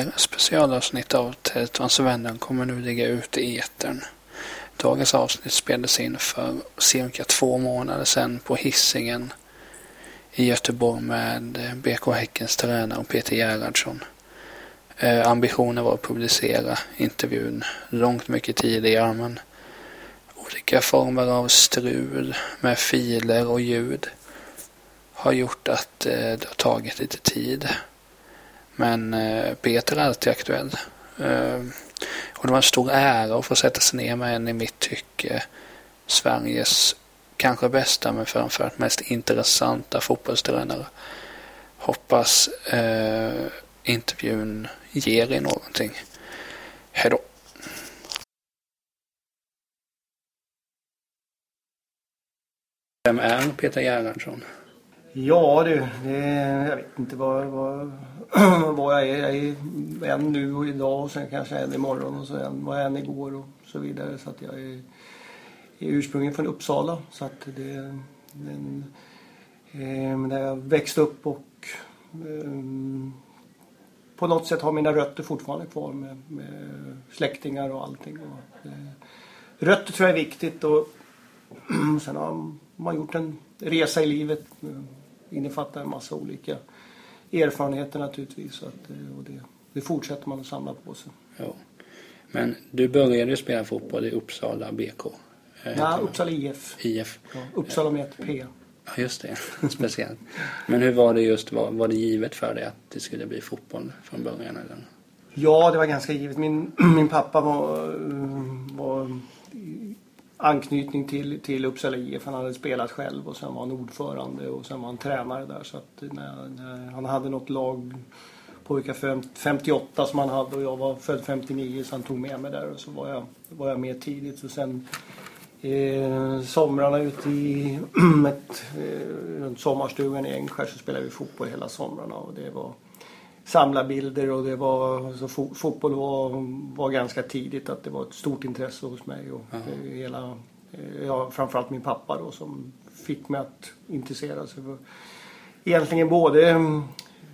fler specialavsnitt av Teletransvännen kommer nu ligga ute i etern. Dagens avsnitt spelades in för cirka två månader sedan på hissingen i Göteborg med eh, BK Häckens tränare Peter Gerhardsson. Eh, ambitionen var att publicera intervjun långt mycket tidigare men olika former av strul med filer och ljud har gjort att eh, det har tagit lite tid. Men eh, Peter är alltid aktuell. Ehm, och det var en stor ära att få sätta sig ner med en i mitt tycke Sveriges kanske bästa men framförallt mest intressanta fotbollstränare. Hoppas eh, intervjun ger er någonting. Hej då! Vem är Peter Gerhardsson? Ja du, jag vet inte vad, vad, vad jag är. Jag är en nu och idag och sen kanske en imorgon och så en, var jag en igår och så vidare. Så att jag är, är ursprungligen från Uppsala. Så att det, den, eh, där jag växte upp och eh, på något sätt har mina rötter fortfarande kvar med, med släktingar och allting. Och, eh, rötter tror jag är viktigt och sen har man gjort en resa i livet innefattar en massa olika erfarenheter naturligtvis. Så att, eh, och det, det fortsätter man att samla på sig. Ja. Men du började spela fotboll i Uppsala BK? Eh, Nej, Uppsala IF. IF. Ja, Uppsala med ett P. Ja, just det. Speciellt. Men hur var det just, var, var det givet för dig att det skulle bli fotboll från början? Eller? Ja, det var ganska givet. Min, min pappa var, var anknytning till, till Uppsala IF. Han hade spelat själv och sen var han ordförande och sen var han tränare där. Så att när, när han hade något lag pojkar 58 som han hade och jag var född 59 så han tog med mig där och så var jag, var jag med tidigt. Och sen eh, somrarna ute i ett, eh, sommarstugan i Ängskär så spelade vi fotboll hela somrarna och det var samla bilder och det var, alltså, fo fotboll var, var ganska tidigt att det var ett stort intresse hos mig och uh hela, eh, ja, framförallt min pappa då som fick mig att intressera sig för egentligen både mm,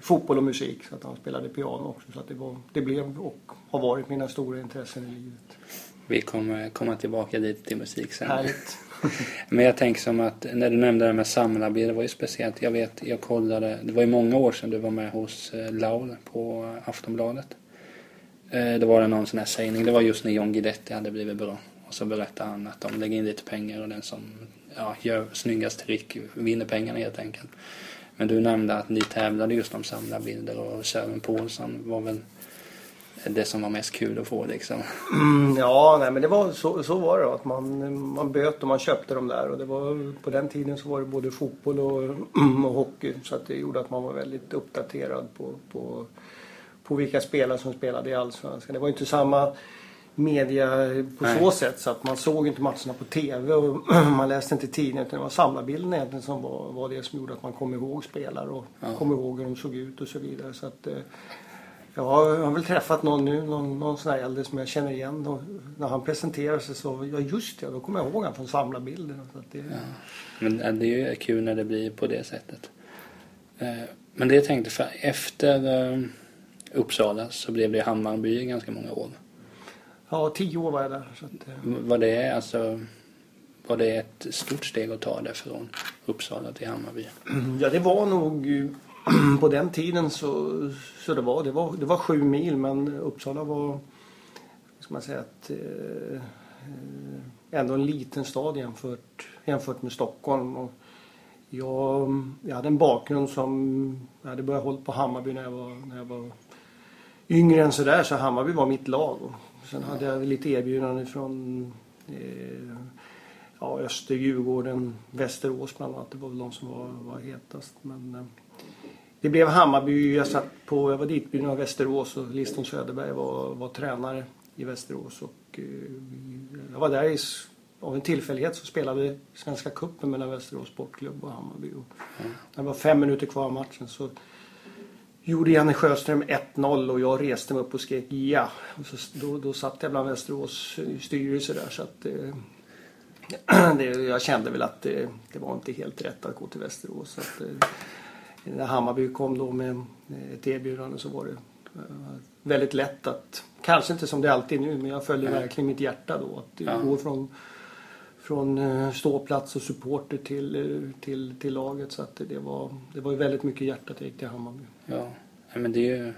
fotboll och musik så att han spelade piano också så att det, var, det blev och har varit mina stora intressen i livet. Vi kommer komma tillbaka lite till musik sen. Härligt. Men jag tänker som att när du nämnde det med samlarbild, det var ju speciellt. Jag vet, jag kollade, det var ju många år sedan du var med hos eh, Laul på Aftonbladet. Eh, då var det någon sån här sägning, det var just när John Guidetti hade blivit bra. Och så berättade han att de lägger in lite pengar och den som ja, gör snyggast trick vinner pengarna helt enkelt. Men du nämnde att ni tävlade just om samlarbilder och Sören Paulsson var väl det som var mest kul att få liksom? Mm, ja, nej men det var så, så var det. Att man, man böt och man köpte dem där. Och det var, på den tiden så var det både fotboll och, och hockey. Så att det gjorde att man var väldigt uppdaterad på, på, på vilka spelare som spelade i Allsvenskan. Det var inte samma media på Nej. så sätt så att man såg inte matcherna på TV och man läste inte tidningar utan det var samlarbilden egentligen som var, var det som gjorde att man kom ihåg spelare och ja. kom ihåg hur de såg ut och så vidare. Så att, eh, jag har väl träffat någon nu, någon, någon sån här äldre som jag känner igen. Och när han presenterar sig så, ja just det, då kommer jag ihåg han från samlarbilderna. Så det... Ja. Men det är ju kul när det blir på det sättet. Eh, men det jag tänkte, för efter eh, Uppsala så blev det Hammarby i ganska många år. Ja, tio år var jag där. Så att, eh. var det alltså var det ett stort steg att ta det från Uppsala till Hammarby? Ja, det var nog på den tiden så, så det var, det var, det var sju mil men Uppsala var, ska man säga, att, eh, ändå en liten stad jämfört, jämfört med Stockholm. Och jag, jag hade en bakgrund som, jag hade börjat hålla på Hammarby när jag var, när jag var yngre än sådär så Hammarby var mitt lag. Och sen hade jag lite erbjudanden från eh, ja, Öster, Djurgården, Västerås bland annat. Det var väl de som var, var hetast. Men, eh, det blev Hammarby. Jag satt på, jag var ditbjuden av Västerås och Liston Söderberg var, var tränare i Västerås. Och, eh, jag var där i, av en tillfällighet så spelade Svenska cupen mellan Västerås Sportklubb och Hammarby. Och mm. När det var fem minuter kvar av matchen så gjorde Janne Sjöström 1-0 och jag reste mig upp och skrek ja. Och så, då, då satt jag bland Västerås styrelse där så att eh, det, jag kände väl att det, det, var inte helt rätt att gå till Västerås. Så att, eh, när Hammarby kom då med ett erbjudande så var det Eh, väldigt lätt att, kanske inte som det alltid är nu, men jag följde Nej. verkligen mitt hjärta då. Att Ja. gå från, från eh, ståplats och supporter till, eh, till, till laget. Så att det, var, det var ju väldigt mycket hjärtat jag gick till Hammarby. Ja, men det är ju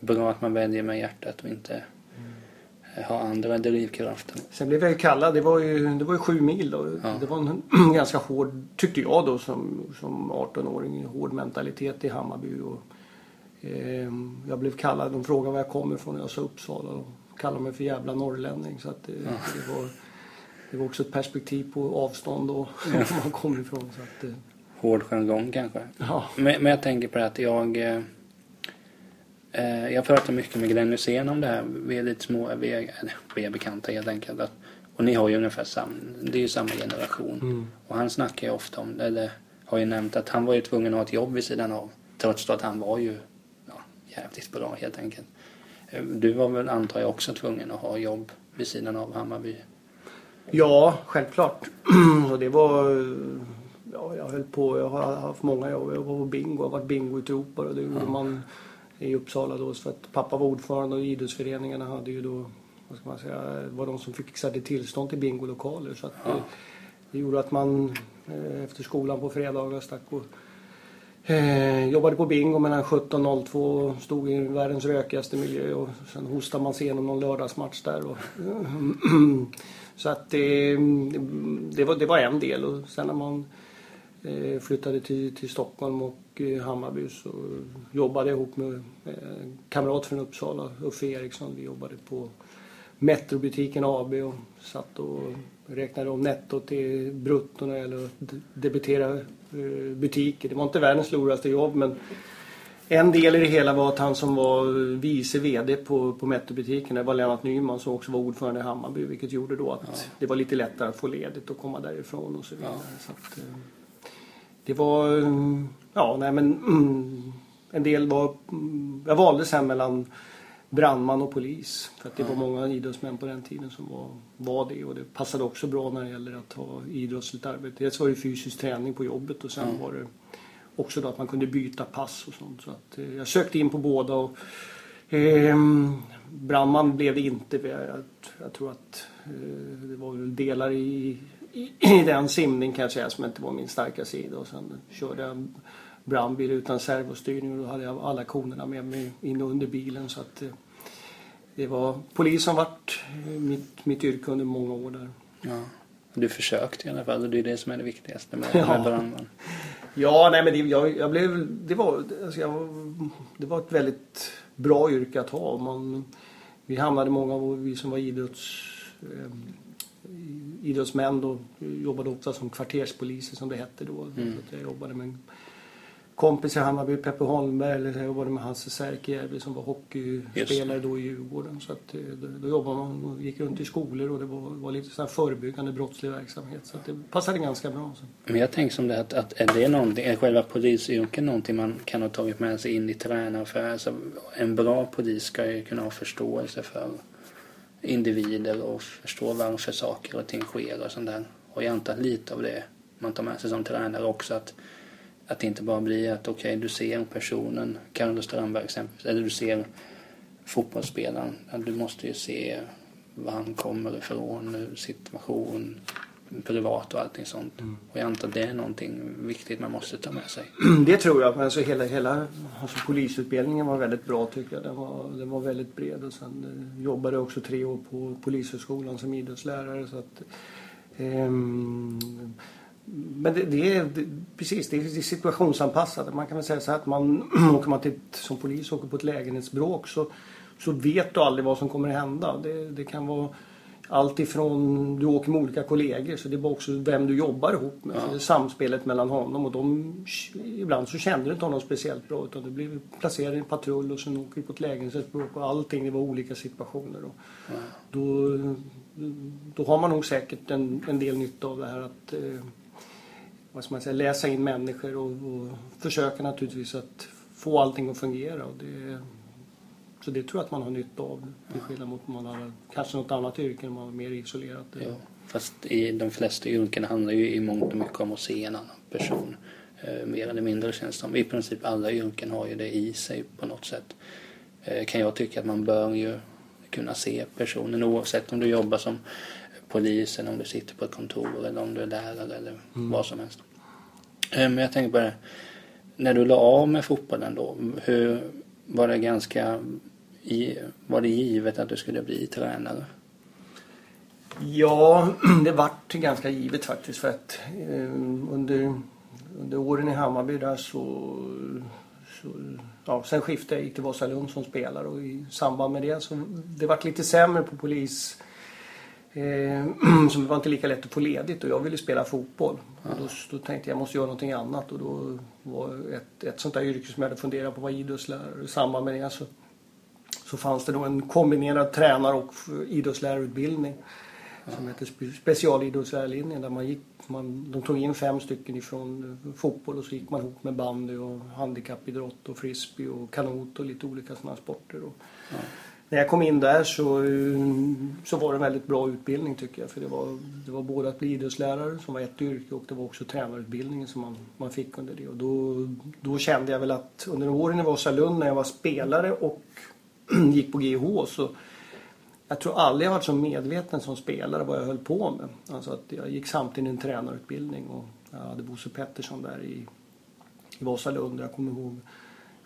bra att man väljer med hjärtat och inte eh, har andra drivkrafter. Sen blev jag ju kallad, det var ju, det var ju sju mil då. Ja. Det var en ganska hård, tyckte jag då som, som 18-åring, hård mentalitet i Hammarby. Och, eh, jag blev kallad, de frågade var jag kommer ifrån och jag sa Uppsala. Och kallade mig för jävla norrlänning. Så att det, det, var, det var också ett perspektiv på avstånd och var man kommer ifrån. Så att, eh, Hård jargong kanske. ja. Men, men jag tänker på det att jag... Eh, jag pratar mycket med Glenn Hysén om det här. Vi är lite små, vi är, vi är bekanta helt enkelt. Att, och ni har ju ungefär samma, det är ju samma generation. Mm. Och han snackar ju ofta om, eller har ju nämnt att han var ju tvungen att ha ett jobb vid sidan av. Trots att han var ju ja, jävligt bra helt enkelt. Eh, Du var väl antar jag också tvungen att ha jobb vid sidan av Hammarby? Ja, självklart. och det var... Ja, jag höll på. Jag har haft många jobb. Jag var på bingo. Jag har varit bingoutropare. Det gjorde man i Uppsala då. För att pappa var ordförande och idrottsföreningarna hade ju då... Vad ska man säga? Var de som fixade tillstånd till bingolokaler. Så att Ja. det, det gjorde att man eh, efter skolan på fredagar stack och Eh, jobbade på bingo mellan 17 och 02 och stod i världens rökigaste miljö och sen hostade man sig igenom någon lördagsmatch där. Och, så att det, det, var, det var en del och sen när man eh, flyttade till, till Stockholm och eh, Hammarby så jobbade jag ihop med eh, en kamrat från Uppsala, Uffe Eriksson. Vi jobbade på Metrobutiken AB och satt och räknade om netto till brutto när det gäller att de- debitera eh, butiker. Det var inte världens roligaste jobb men en del i det hela var att han som var vice VD på, på Metrobutiken, det var Lennart Nyman som också var ordförande i Hammarby vilket gjorde då att det var lite lättare att få ledigt och komma därifrån och så vidare. Så att, eh, det var, eh, ja nej men mm, en del var, mm, jag valde sen mellan brandman och polis. För att det var många idrottsmän på den tiden som var, var det och det passade också bra när det gäller att ha idrottsligt arbete. Dels var det fysisk träning på jobbet och sen var det också då att man kunde byta pass och sånt. Så att, eh, jag sökte in på båda och ehm, brandman blev det inte. för Jag, jag, jag tror att eh, det var delar i, i, den simning kan jag säga som inte var min starka sida. Och sen körde jag brandbil utan servostyrning och då hade jag alla konerna med mig in under bilen. Så att, eh, det var polis som vart eh, mitt, mitt yrke under många år där. Ja. Du försökte i alla fall och det är det som är det viktigaste med, Ja. med brandman. Ja, nej men det, jag, jag blev, det, var, alltså jag, det var ett väldigt bra yrke att ha. Man, vi hamnade många av vi som var idrotts, eh, idrottsmän då, jobbade ofta som kvarterspoliser som det hette då. Mm. Så jag jobbade med en kompis i Hammarby, Peppe Holmberg, eller jag jobbade med Hasse Särkijärvi som var hockeyspelare då i Djurgården. Så att, eh, då, då jobbade man och gick runt i skolor och det var, var lite så här förebyggande brottslig verksamhet. Så det passade ganska bra. Så. Men jag tänker som det att, att är det någonting, är själva polisyrket någonting man kan ha tagit med sig in i tränaren? För alltså, en bra polis ska ju kunna ha förståelse för individer och förstå varför saker och ting sker och sånt där. Och jag antar att lite av det man tar med sig som tränare också att att det inte bara blir att okej, du ser personen, Carlos Strandberg exempelvis, eller du ser fotbollsspelaren. Du måste ju se var han kommer ifrån, situation, privat och allting sånt. Och jag antar att det är någonting viktigt man måste ta med sig. Det tror jag. Alltså hela, hela alltså polisutbildningen var väldigt bra tycker jag. Den var, den var väldigt bred. Och sen eh, jobbade jag också tre år på Polishögskolan som idrottslärare. Så att, ehm, men det, det, är, det, precis, det är situationsanpassat. Man kan väl säga så här att man, åker man till, som polis åker på ett lägenhetsbråk så, så vet du aldrig vad som kommer att hända. Det, det kan vara allt ifrån, du åker med olika kollegor så det är bara också vem du jobbar ihop med. Är samspelet mellan honom och de, ibland så kände du inte honom speciellt bra utan du blev placerad i en patrull och sen åker du på ett lägenhetsbråk och allting det var olika situationer. Och då, då har man nog säkert en, en del nytta av det här att eh, vad ska man säga, läsa in människor och, och försöka naturligtvis att få allting att fungera. Och det, så det tror jag att man har nytta av. Till skillnad mot man har kanske något annat yrke, man är mer isolerat. Ja, fast i de flesta yrken handlar ju i mångt och mycket om att se en annan person. Eh, mer eller mindre känns det som. I princip alla yrken har ju det i sig på något sätt. eh, kan jag tycka att man bör ju kunna se personen oavsett om du jobbar som polis eller om du sitter på ett kontor eller om du är lärare eller mm. vad som helst. Eh, men jag tänker på det, när du la av med fotbollen då, hur var det ganska var det givet att du skulle bli tränare? Ja, det vart ganska givet faktiskt för att eh, under, under åren i Hammarby där så, så ja, sen skiftade jag gick till Vasalund som spelare och i samband med det så det vart lite sämre på polis Eh, så det var inte lika lätt att få ledigt och jag ville spela fotboll. Ja. Då, då, tänkte jag jag måste göra någonting annat och då var ett, ett sånt där yrke som jag hade funderat på var idrottslärare. I samband med det så, så fanns det då en kombinerad tränar och idrottslärarutbildning som hette specialidrottslärarlinjen där man gick, man, de tog in fem stycken ifrån eh, fotboll och så gick man ihop med bandy och handikappidrott och frisbee och kanot och lite olika sådana sporter. Och, ja när jag kom in där så, så var det en väldigt bra utbildning tycker jag. För det var, det var både att bli idrottslärare som var ett yrke och det var också tränarutbildningen som man, man fick under det. Och då, då kände jag väl att under åren i Vasalund när jag var spelare och gick på GH så jag tror aldrig jag varit så medveten som spelare vad jag höll på med. Alltså att jag gick samtidigt en tränarutbildning och jag hade Bosse Pettersson där i, i Vasalund. Jag kommer ihåg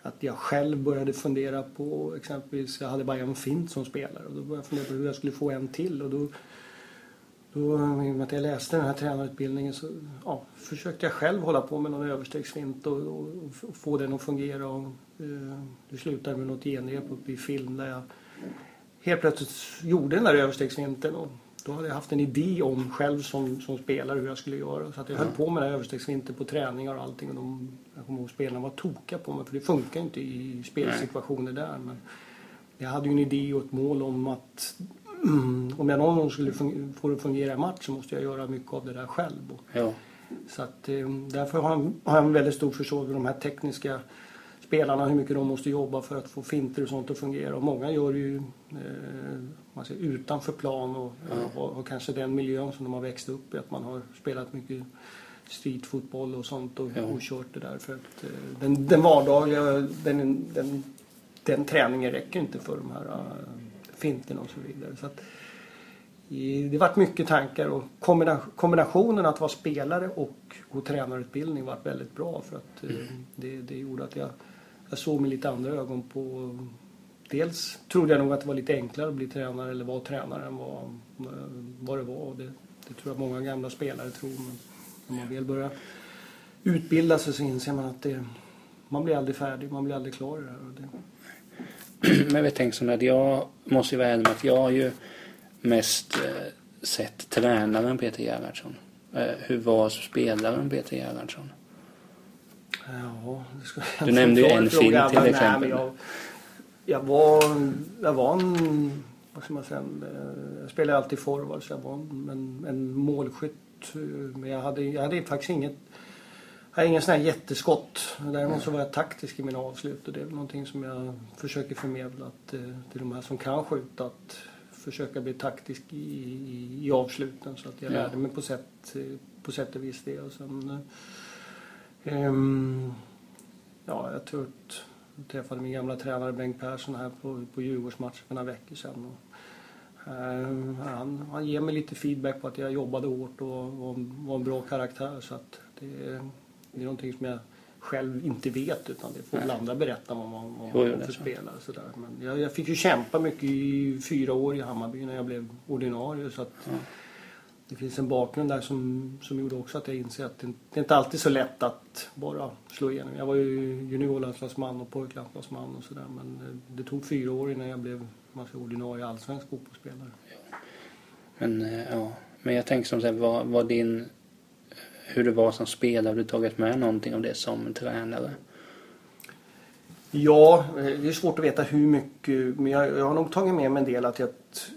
att jag själv började fundera på exempelvis, jag hade bara en fint som spelare och då började jag fundera på hur jag skulle få en till och då då, i och med att jag läste den här tränarutbildningen så ja, försökte jag själv hålla på med någon överstegsfint och, och, och, få den att fungera. Och, eh, det slutade med något genrep uppe i film där jag helt plötsligt gjorde den där överstegsfinten. Och då hade jag haft en idé om själv som, som spelare hur jag skulle göra. Så att jag höll på med den här överstegsfinten på träningar och allting. Och de, jag kommer ihåg spelarna var tokiga på mig för det funkar inte i spelsituationer där. Men jag hade ju en idé och ett mål om att mm, om jag någon gång skulle få det att fungera i match så måste jag göra mycket av det där själv. Ja. Så att, eh, därför har jag, har jag en väldigt stor förståelse för de här tekniska spelarna, hur mycket de måste jobba för att få finter och sånt att fungera. Och många gör ju eh, man säger, utanför plan och, ja. och, och, kanske den miljön som de har växt upp i. Att man har spelat mycket streetfotboll och sånt och, ja. och kört det där. För att eh, den, den vardagliga, den, den, den träningen räcker inte för de här Finten och så vidare. Så att, det varit mycket tankar och kombinationen att vara spelare och gå tränarutbildning varit väldigt bra för att mm. det, det gjorde att jag jag såg med lite andra ögon på... Dels trodde jag nog att det var lite enklare att bli tränare eller vara tränare än vad, eh, vad det var. Det, det tror jag många gamla spelare tror. Men när man väl börjar utbilda sig så inser man att det, man blir aldrig färdig, man blir aldrig klar i det här. Men jag tänker så att jag måste ju vara ärlig med att jag har ju mest eh, sett tränaren Peter Gerhardsson. Eh, hur var spelaren Peter Gerhardsson? Ja, du nämnde ju en film till exempel. jag, jag, var, jag var en, vad ska man säga, eh, jag spelade alltid forward så jag var en, en målskytt. Men jag hade, jag hade faktiskt inget, jag hade ingen sån här jätteskott. Däremot så var jag taktisk i mina avslut och det är någonting som jag försöker förmedla eh, till de här som kan skjuta. Att försöka bli taktisk i, i, i avsluten så att jag ja. lärde mig på sätt, på sätt och vis det. Och sen, Um, ja, jag tror att jag träffade min gamla tränare Bengt Persson här på, på Djurgårdsmatchen för några veckor sedan. Och, um, han, han ger mig lite feedback på att jag jobbade hårt och var, var en bra karaktär. Så att det, det är någonting som jag själv inte vet utan det får väl andra berätta vad man var för spelare. Sådär. Men jag, jag, fick ju kämpa mycket i fyra år i Hammarby när jag blev ordinarie. Så att, mm det finns en bakgrund där som, som gjorde också att jag inser att det, det är inte alltid så lätt att bara slå igenom. Jag var ju juniorlandslagsman och pojklandslagsman och sådär men det, det, tog fyra år innan jag blev massa ordinarie allsvensk fotbollsspelare. Ja. Men, eh, ja. men jag tänker som sagt, vad, vad din, hur det var som spelare, har du tagit med någonting av det som tränare? Ja, eh, det är svårt att veta hur mycket. Men jag, jag har nog tagit med mig en del att jag,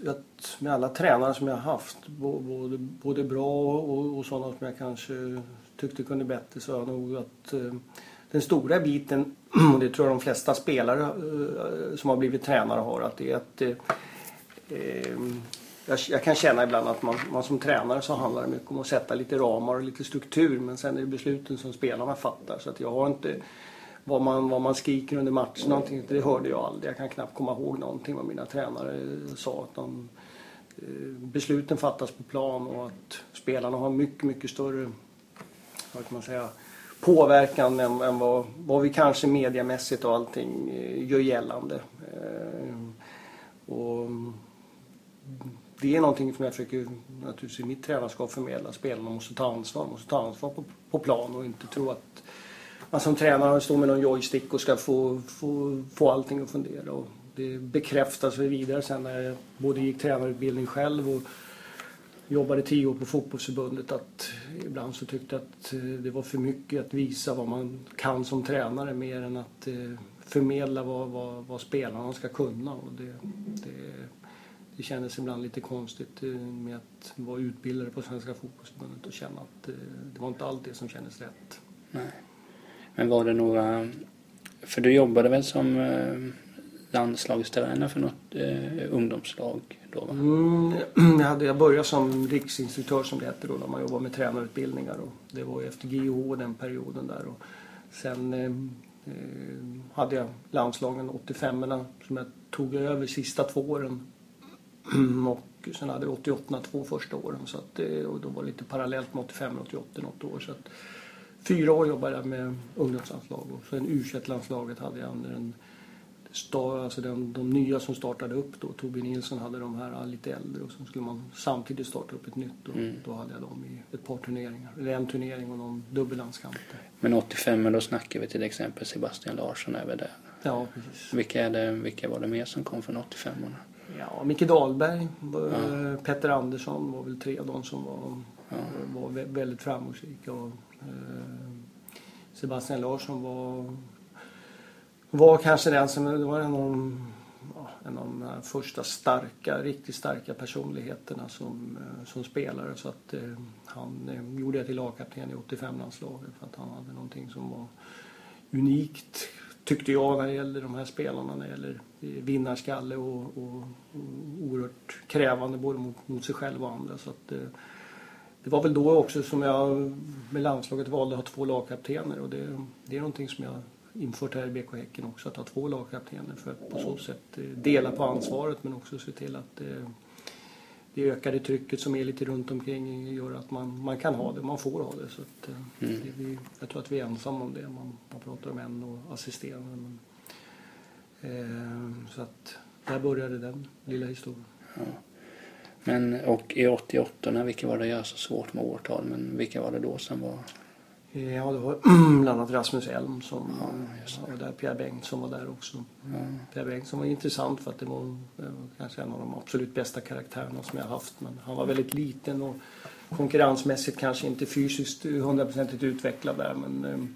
att med alla tränare som jag har haft, både, både bra och, och sådana som jag kanske tyckte kunde bättre, så har jag nog att eh, den stora biten, och det tror jag de flesta spelare eh, som har blivit tränare har, att det är att eh, jag, jag, kan känna ibland att man, man som tränare så handlar det mycket om att sätta lite ramar och lite struktur men sen är det besluten som spelarna fattar. Så att jag har inte vad man, vad man skriker under matchen. Någonting, det hörde jag aldrig. Jag kan knappt komma ihåg någonting vad mina tränare sa. Att de, eh, besluten fattas på plan och att spelarna har mycket, mycket större vad kan man säga, påverkan än, än vad, vad vi kanske mediamässigt och allting eh, gör gällande. Eh, och det är någonting som jag försöker naturligtvis i mitt tränarskap förmedla. Spelarna måste ta ansvar, måste ta ansvar på, på plan och inte tro att man som tränare står med någon joystick och ska få, få, få allting att fundera. Och det bekräftas vidare sen när jag både gick tränarutbildning själv och jobbade tio år på fotbollsförbundet att ibland så tyckte jag att eh, det var för mycket att visa vad man kan som tränare mer än att eh, förmedla vad, vad, vad spelarna ska kunna. Och det, det, det kändes ibland lite konstigt eh, med att vara utbildare på Svenska fotbollsförbundet och känna att det var inte allt det som kändes rätt. Nej. Men var det några... För du jobbade väl som landslagstränare för något eh, ungdomslag då? Va? Mm, jag, hade, jag började som riksinstruktör som det hette då när man jobbade med tränarutbildningar. Och det var ju efter GIH den perioden där. Och sen eh, eh hade jag landslagen 85 som jag tog över sista två åren. Och sen hade jag 88 två första åren. Så att, och då var det lite parallellt med 85 och 88 något år. Så att, fyra år jobbade jag med ungdomslandslag och sen u landslaget hade jag under en alltså den, de nya som startade upp då, Torbjörn Nilsson hade de här lite äldre och så skulle man samtidigt starta upp ett nytt och mm. då hade jag dem i ett par turneringar, eller en turnering och någon dubbellandskamp. Men 85 då snackar vi till exempel Sebastian Larsson över där. Ja, precis. Vilka, är det, vilka var det mer som kom från 85 orna Ja, Micke Dahlberg, ja. Petter Andersson var väl tre av de som var, ja. var väldigt framgångsrika. Och, eh, Sebastian Larsson var var kanske den som, det var en av de, en av de första starka, riktigt starka personligheterna som, eh, som spelare. Så att eh, han eh, gjorde jag till lagkapten i 85-landslaget för att han hade någonting som var unikt tyckte jag när det gällde de här spelarna när det gäller eh, vinnarskalle och, och, och oerhört krävande både mot, mot sig själv och andra. Så att, eh, det var väl då också som jag med landslaget valde att ha två lagkaptener och det, det är någonting som jag infört här i BK Häcken också att ha två lagkaptener för att på så sätt eh, dela på ansvaret men också se till att eh, det ökade trycket som är lite runt omkring gör att man, man kan ha det, man får ha det. Så att, mm. det, vi, jag tror att vi är ensamma om det. Man, man pratar om en och assisterande. Men, så att där började den lilla historien. Ja. Men och i 88, vilka var det, jag så svårt med årtal, men vilka var det då som var Ja, det var bland annat Rasmus Elm som ja, var där. Pierre Bengtsson var där också. Mm. Pierre Bengtsson var intressant för att det var, det var, kanske en av de absolut bästa karaktärerna som jag haft. Men han var väldigt liten och konkurrensmässigt kanske inte fysiskt hundraprocentigt utvecklad där. Men eh,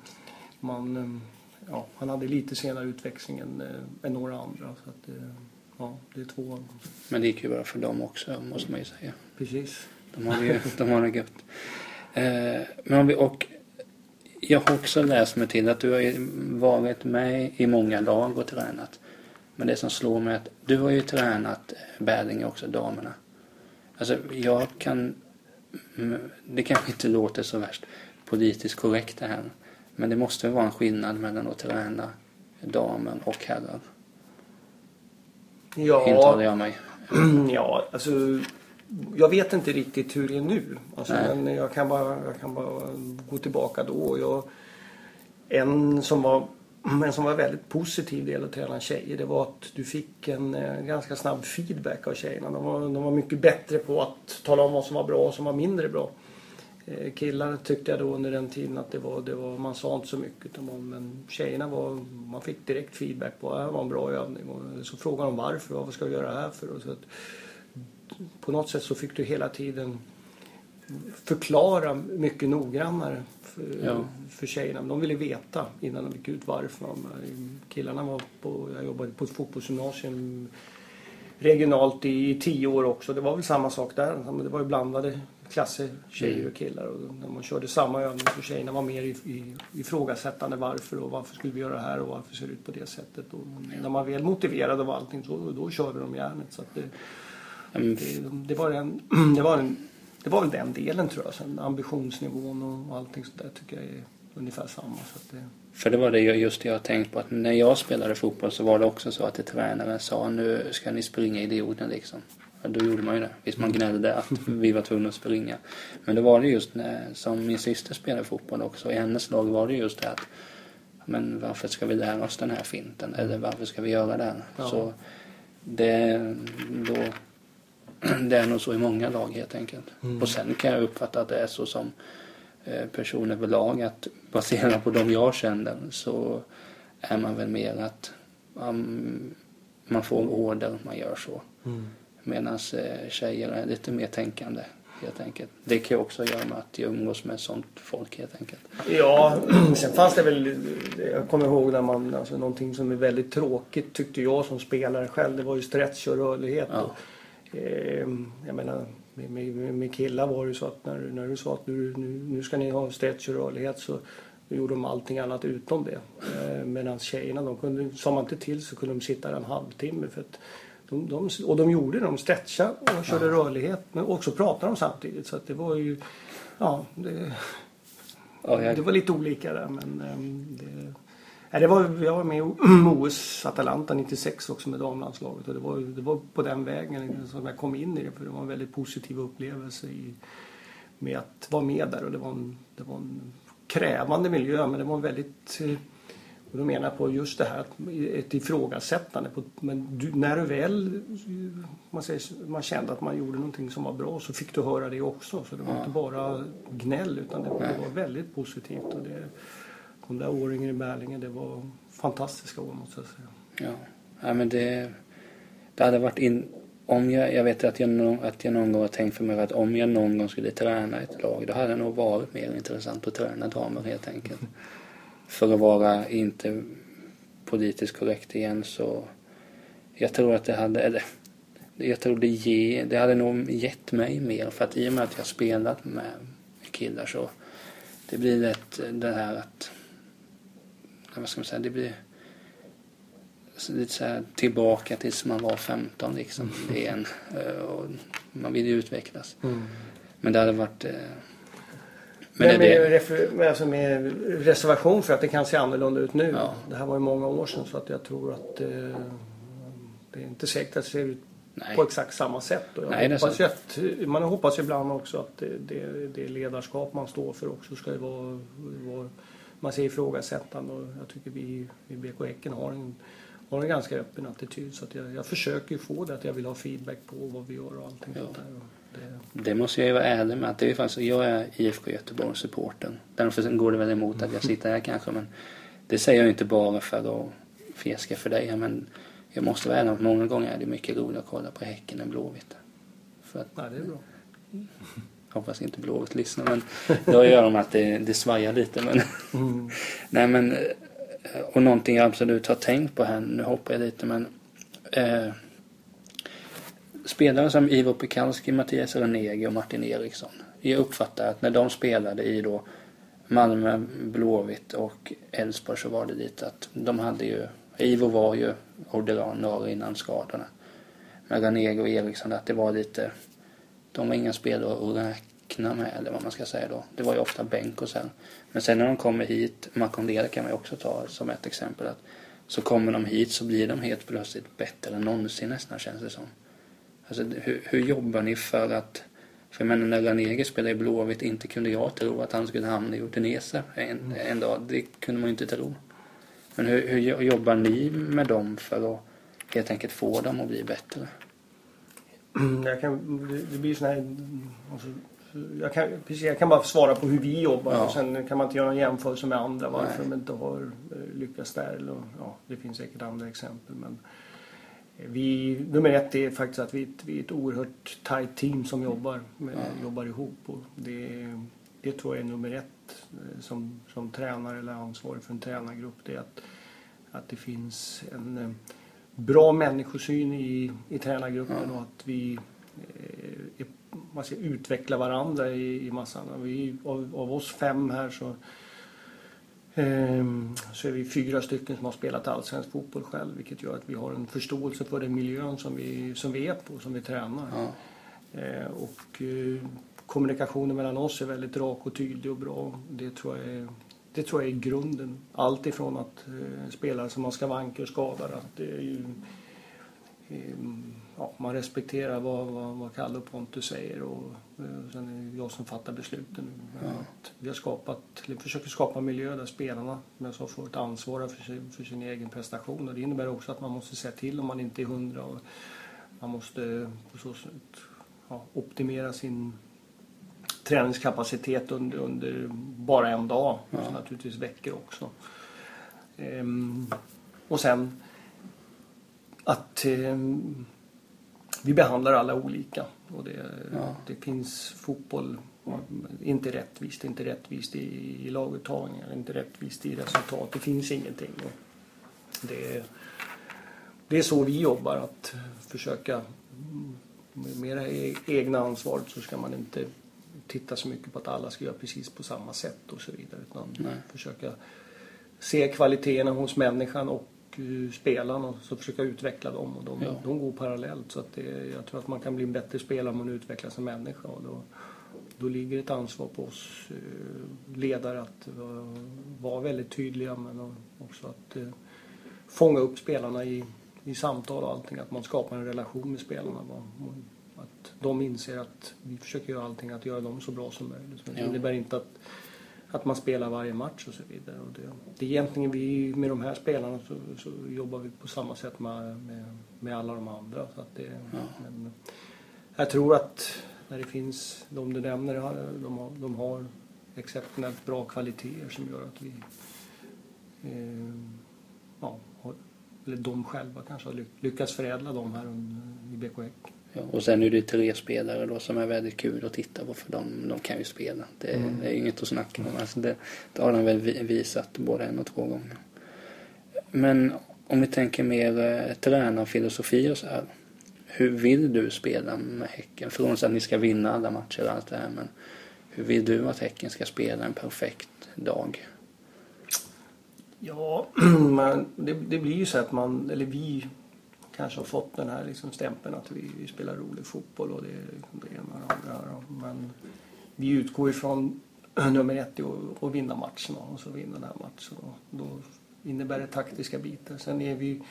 man, eh, ja, han hade lite senare utväxling än, äh, än några andra. Så att, ja, det är två Men det gick ju bra för dem också måste man ju säga. Precis. De har det, de har det gött. Eh, men om vi, och jag har också läst mig till att du har varit med i många lag och tränat. Men det som slår mig är att du har ju tränat Bälinge också, damerna. Alltså jag kan... Det kanske inte låter så värst politiskt korrekt det här. Men det måste vara en skillnad mellan att träna damer och herrar. Ja. Intalar jag mig. Ja, alltså jag vet inte riktigt hur det är nu. Alltså, men jag kan, bara, jag kan bara gå tillbaka då. Jag, en som var en som var väldigt positiv del att träna tjejer det var att du fick en eh, ganska snabb feedback av tjejerna. De var, de var mycket bättre på att tala om vad som var bra och vad som var mindre bra. Eh, killar tyckte jag då under den tiden att det var, det var man sa inte så mycket om dem. Men tjejerna var, man fick direkt feedback på att det var en bra övning. Och så frågade de varför, vad ska vi göra här för? Och så att, på något sätt så fick du hela tiden förklara mycket noggrannare för, ja. för tjejerna. De ville veta innan de gick ut varför. Killarna var på, jag jobbade på ett fotbollsgymnasium regionalt i tio år också. Det var väl samma sak där. Det var ju blandade klasser, tjejer och killar. Och när man körde samma övning så tjejerna var mer ifrågasättande varför och varför skulle vi göra det här och varför ser det ut på det sättet. Och när man väl motiverade av allting så då körde de järnet. Så det, Mm. Det, det, var en, det, var en, det var väl den delen tror jag. Sen ambitionsnivån och allting sånt där tycker jag är ungefär samma. Så det... För det var det just det jag tänkt på att när jag spelade fotboll så var det också så att det tränaren sa nu ska ni springa idioten liksom. Då gjorde man ju det. Visst man gnällde att vi var tvungna att springa. Men då var det just när, som min syster spelade fotboll också. I hennes lag var det just det att men varför ska vi lära oss den här finten? Eller varför ska vi göra den? Ja. Så det, då, det är nog så i många lag helt enkelt. Mm. Och sen kan jag uppfatta att det är så som eh, person överlag att baserat på de jag känner så är man väl mer att um, man får order, man gör så. Mm. Medan eh, tjejer är lite mer tänkande helt enkelt. Det kan ju också göra med att jag umgås med sånt folk helt enkelt. Ja, sen fanns det väl, jag kommer ihåg när man, alltså någonting som är väldigt tråkigt tyckte jag som spelare själv, det var ju stretch och rörlighet. Ja. Och, eh, jag menar, med, med, med killar var det ju så att när, när du sa att nu, nu, nu ska ni ha stretch och rörlighet så gjorde de allting annat utom det. Eh, Medan tjejerna, de kunde, sa man inte till så kunde de sitta där en halvtimme. För att de, de, och de gjorde det, de stretchade och körde rörlighet men också pratade de samtidigt. Så att det var ju, ja, det, Ja, jag, det var lite olika där men ehm, det, nej, det var, jag var med i OS Atalanta 96 också med damlandslaget och det var, det var på den vägen som jag kom in i det för det var en väldigt positiv upplevelse i, med att vara med där och det var en, det var en krävande miljö men det var en väldigt eh, och då menar jag på just det här att ett ifrågasättande. På, men du, när du väl man, säger, man kände att man gjorde någonting som var bra så fick du höra det också. Så det var Ja. inte bara gnäll utan det, var- det var väldigt positivt. Och det, de där åren i Berlinge det var fantastiska år måste jag säga. ja. ja men det, det hade varit in, om jag, jag vet att jag, att jag någon gång har tänkt för mig att om jag någon gång skulle träna ett lag då hade det nog varit mer intressant att träna damer helt enkelt. För att vara inte politiskt korrekt igen så jag tror att det hade, eller jag tror det, ge, det hade nog gett mig mer för att i och med att jag spelat med killar så det blir lätt det här att, vad ska man säga, det blir lite så här tillbaka tills man var 15 liksom igen. Eh, Och man vill ju utvecklas. Men det hade varit... Men, Men det, med, alltså med reservation för att det kan se annorlunda ut nu. Ja. Det här var ju många år sedan så att jag tror att eh, det är inte säkert att det ser ut nej. på exakt samma sätt. Och jag Nej, är hoppas att, man hoppas ibland också att det, det, det ledarskap man står för också ska ju vara, vara man säger ifrågasättande och jag tycker vi i BK Häcken har en, har en ganska öppen attityd så att jag, jag försöker få det att jag vill ha feedback på vad vi gör och allting Ja. sånt där. Det, det måste jag ju vara ärlig med. Att det är faktiskt, jag är IFK Göteborg-supporten. Därför går det väl emot att jag sitter här kanske. Men det säger jag inte bara för att fjäska för dig. Men jag måste vara ärlig att många gånger är det mycket roligare att kolla på Häcken än Blåvitt. För att nej, det är bra. hoppas inte Blåvitt lyssnar. Men då gör de att det, det svajar lite. Men Mm. Nej men, eh, och någonting jag absolut har tänkt på här, nu hoppar jag lite men eh, Spelare som Ivo Pekalski, Mattias Ranegi och Martin Eriksson. Jag uppfattar att när de spelade i då Malmö, Blåvitt och Elfsborg så var det lite att de hade ju, Ivo var ju ordinarie innan skadorna. Men Ranegi och Eriksson att det var lite, de var inga spelare att räkna med eller vad man ska säga då. Det var ju ofta bänk och sen. Men sen när de kommer hit, Makondela kan man ju också ta som ett exempel. Att så kommer de hit så blir de helt plötsligt bättre än någonsin nästan känns det som. Alltså hur, hur jobbar ni för att för jag menar när Ranegi spelade i Blåvitt inte kunde jag tro att han skulle hamna i Udinese en, en dag. Det kunde man ju inte tro. Men hur, hur jobbar ni med dem för att helt enkelt få dem att bli bättre? Jag kan, det- det blir sån här, alltså, jag, kan, precis, jag kan bara svara på hur vi jobbar Ja. och sen kan man inte göra en jämförelse med andra varför Nej. de inte har eh, lyckats där. Eller, ja, det finns säkert andra exempel. Men vi, nummer ett är faktiskt att vi, vi är ett oerhört tight team som jobbar, med, Ja. jobbar ihop. Och det, det tror jag är nummer ett eh, som, som tränare eller ansvarig för en tränargrupp. Det är att, att det finns en eh, bra människosyn i, i tränargruppen Ja. och att vi eh, är, man ska utveckla varandra i, i massan. Vi, av, av oss fem här så, så är vi fyra stycken som har spelat allsvensk fotboll själv vilket gör att vi har en förståelse för den miljön som vi, som vi är på, som vi tränar. Ja, Eh, och eh, kommunikationen mellan oss är väldigt rak och tydlig och bra. Det tror jag är, det tror jag är grunden. Allt ifrån att eh, spelare som har skavanker och skadar, att eh, ja, man respekterar vad, vad, vad Kalle och Pontus säger och eh, sen är det jag som fattar besluten. Ja. Att vi har skapat, försöker skapa miljö där spelarna men så får ett ansvar för sin, för sin egen prestation och det innebär också att man måste säga till om man inte är hundra och man måste på så sätt ja, optimera sin träningskapacitet under, under bara en dag. Ja. Så naturligtvis veckor också. Ehm, och sen att ehm, vi behandlar alla olika. Och det, ja. det finns fotboll, inte rättvist, inte rättvist i, i laguttagningar, inte rättvist i resultat. Det finns ingenting. Det, det är så vi jobbar, att försöka med det e-, egna ansvaret så ska man inte titta så mycket på att alla ska göra precis på samma sätt och så vidare. Utan Nej. försöka se kvaliteterna hos människan och uh, spelaren och så försöka utveckla dem. Och de, ja. de går parallellt. Så att det, jag tror att man kan bli en bättre spelare om man utvecklas som människa. Och då, då ligger ett ansvar på oss uh, ledare att vara väldigt tydliga men också att fånga upp spelarna i, i samtal och allting. Att man skapar en relation med spelarna att de inser att vi försöker göra allting att göra dem så bra som möjligt. Men det innebär inte att, att man spelar varje match och så vidare. Och det, det är egentligen vi, med de här spelarna så, så jobbar vi på samma sätt med, med, med alla de andra. Så att det, ja. men, jag tror att när det finns, de du nämner, de har, de har exceptionellt bra kvaliteter som gör att vi eh, ja, har, eller de själva kanske har lyckats förädla dem här i BK Häck. Och sen är det tre spelare då som är väldigt kul att titta på för de, de kan ju spela. Det, mm. det är inget att snacka om. Alltså det, det har de väl visat både en och två gånger. Men om vi tänker mer eh, tränarfilosofi och så här. Hur vill du spela med Häcken? Frånsett att ni ska vinna alla matcher och allt det här. Men hur vill du att Häcken ska spela en perfekt dag? Ja, men det, det blir ju så att man, eller vi kanske har fått den här liksom stämpeln att vi, vi spelar rolig fotboll och det, liksom det ena och det andra. Men vi utgår ifrån nummer ett och, att vinna matchen och så vinna den här matchen. Då, då innebär det taktiska bitar. Sen är vi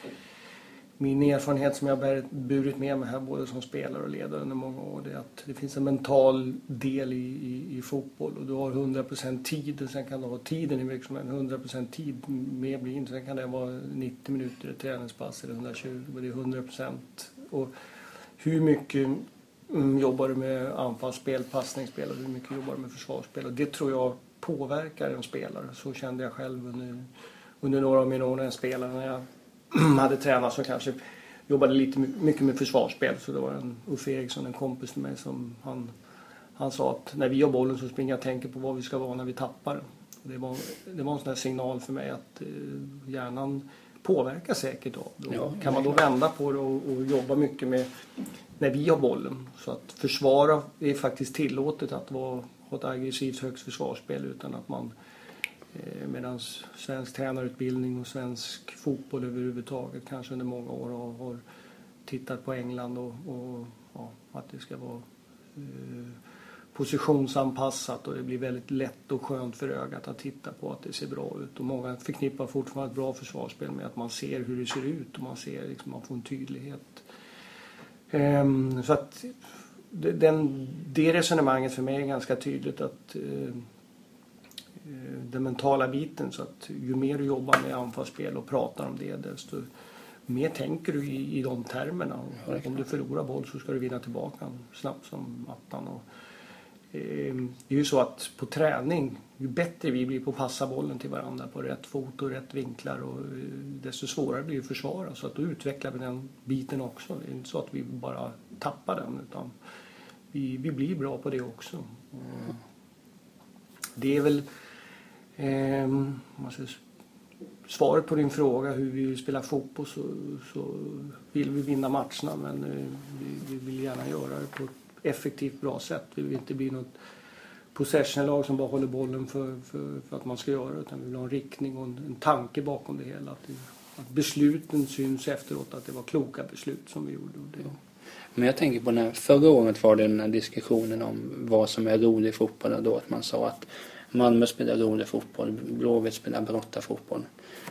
min erfarenhet som jag har burit med mig här både som spelare och ledare under många år det är att det finns en mental del i, i, i fotboll och du har 100% tid och sen kan du ha tiden i mycket 100% tid mer blir inte. Sen kan det vara 90 minuter ett träningspass eller 120 och det är 100% och hur mycket mm, jobbar du med anfallsspel, passningsspel och hur mycket jobbar du med försvarsspel och det tror jag påverkar en spelare. Så kände jag själv under, under några av mina år när jag spelade när jag hade tränat som kanske jobbade lite mycket med försvarsspel. Så det var en Uffe Eriksson, en kompis till mig, som han, han sa att när vi har bollen så springer jag och tänker på vad vi ska vara när vi tappar Det var, det var en sån signal för mig att eh, hjärnan påverkar säkert av det. Ja, kan man då vända på det och, och, jobba mycket med när vi har bollen. Så att försvara är faktiskt tillåtet att vara, ha ett aggressivt högt försvarsspel utan att man Eh, Medan svensk tränarutbildning och svensk fotboll överhuvudtaget kanske under många år har, har tittat på England och, och ja, att det ska vara eh, positionsanpassat och det blir väldigt lätt och skönt för ögat att titta på att det ser bra ut. Och många förknippar fortfarande ett bra försvarsspel med att man ser hur det ser ut och man ser liksom, man får en tydlighet. Ehm, så att den, det resonemanget för mig är ganska tydligt att Eh, den mentala biten. Så att ju mer du jobbar med anfallsspel och pratar om det desto mer tänker du i, i de termerna. om du förlorar boll så ska du vinna tillbaka snabbt som attan. Och, eh, det är ju så att på träning, ju bättre vi blir på att passa bollen till varandra på rätt fot och rätt vinklar och eh, desto svårare blir det att försvara. Så att då utvecklar vi den biten också. Det är inte så att vi bara tappar den utan vi, vi blir bra på det också. Och det är väl Eh, svaret på din fråga hur vi vill spela fotboll så, så vill vi vinna matcherna men eh, vi, vi, vill gärna göra det på ett effektivt bra sätt. Vi vill inte bli något possession-lag som bara håller bollen för, för, för, att man ska göra det utan vi vill ha en riktning och en, en tanke bakom det hela. Att, att, besluten syns efteråt att det var kloka beslut som vi gjorde. Det. Men jag tänker på när förra året var det den här diskussionen om vad som är rolig fotboll då att man sa att Malmö spelar rolig fotboll, Blåvitt spelar brottarfotboll.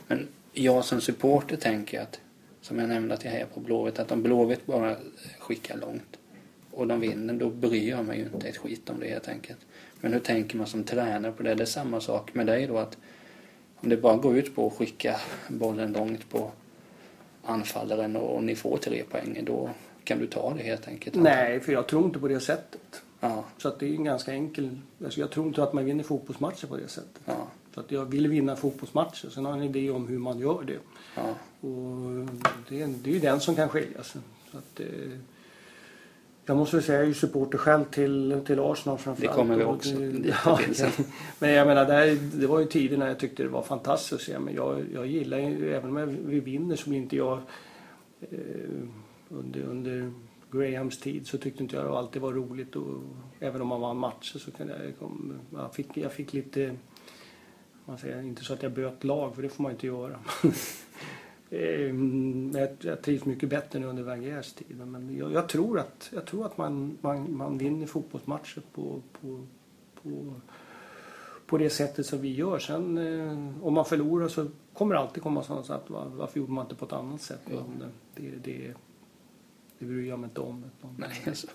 Men jag som supporter tänker att, som jag nämnde att jag är på Blåvitt, att om Blåvitt bara skickar långt och de vinner, då bryr jag mig ju inte ett skit om det helt enkelt. Men hur tänker man som tränare på det? Det är samma sak med dig då att om det bara går ut på att skicka bollen långt på anfallaren och ni får tre poäng, då kan du ta det helt enkelt? Nej, för jag tror inte på det sättet. Ja. Så att det är en ganska enkel... Alltså jag tror inte att man vinner fotbollsmatcher på det sättet. Ja. Så att jag vill vinna fotbollsmatcher. Sen har jag en idé om hur man gör det. Ja. Och det, är, det är ju den som kan skilja sig. Så att, eh, jag måste säga, jag är ju supporter själv till, till Arsenal framförallt. Det kommer vi också Ja, men jag menar, det, det var ju tider när jag tyckte det var fantastiskt se. Men jag, jag gillar ju, även om vi vinner så blir inte jag... Eh, under, under Grahams tid så tyckte inte jag det alltid var roligt. Och, även om man vann matcher så kunde jag... Kom, jag, fick, jag fick lite... Man säger, inte så att jag böt lag, för det får man inte göra. Eh, men jag, jag trivs mycket bättre nu under Wengers tid. Men jag, jag tror att, jag tror att man, man, man vinner fotbollsmatcher på, på, på, på det sättet som vi gör. Sen eh, om man förlorar så kommer det alltid komma sådana att var, varför gjorde man inte på ett annat sätt? Men det, det, det bryr jag mig inte om. Nej, alltså.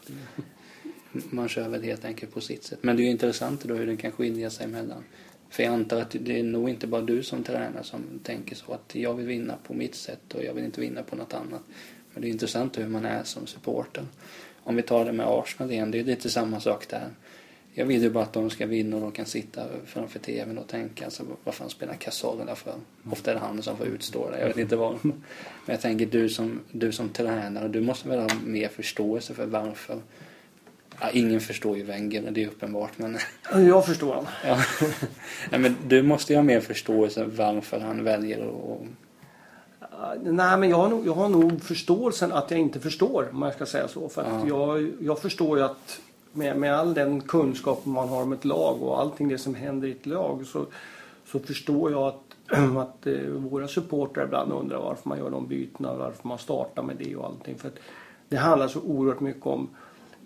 Man kör väl helt enkelt på sitt sätt. Men det är ju intressant då hur det kan skilja sig mellan. För jag antar att det är nog inte bara du som tränare som tänker så att jag vill vinna på mitt sätt och jag vill inte vinna på något annat. Men det är intressant hur man är som supporter. Om vi tar det med Arsenal igen, det är lite samma sak där. Jag vill ju bara att de ska vinna och de kan sitta framför tvn och tänka alltså, vad fan spelar Cazorla för? Ofta är det han som får utstå det, jag vet inte vad. Men jag tänker du som, du som tränare, du måste väl ha mer förståelse för varför Ja, ingen förstår ju Wenger, det är uppenbart. Men, Jag förstår han. ja. Nej, men du måste ju ha mer förståelse varför han väljer att... Nej, men jag har, nog, jag har nog förståelsen att jag inte förstår, om jag ska säga så. För Ja. jag, jag förstår ju att med, med all den kunskap man har om ett lag och allting det som händer i ett lag så, så förstår jag att, att eh, våra supportrar ibland undrar varför man gör de bytena, varför man startar med det och allting. För att det handlar så oerhört mycket om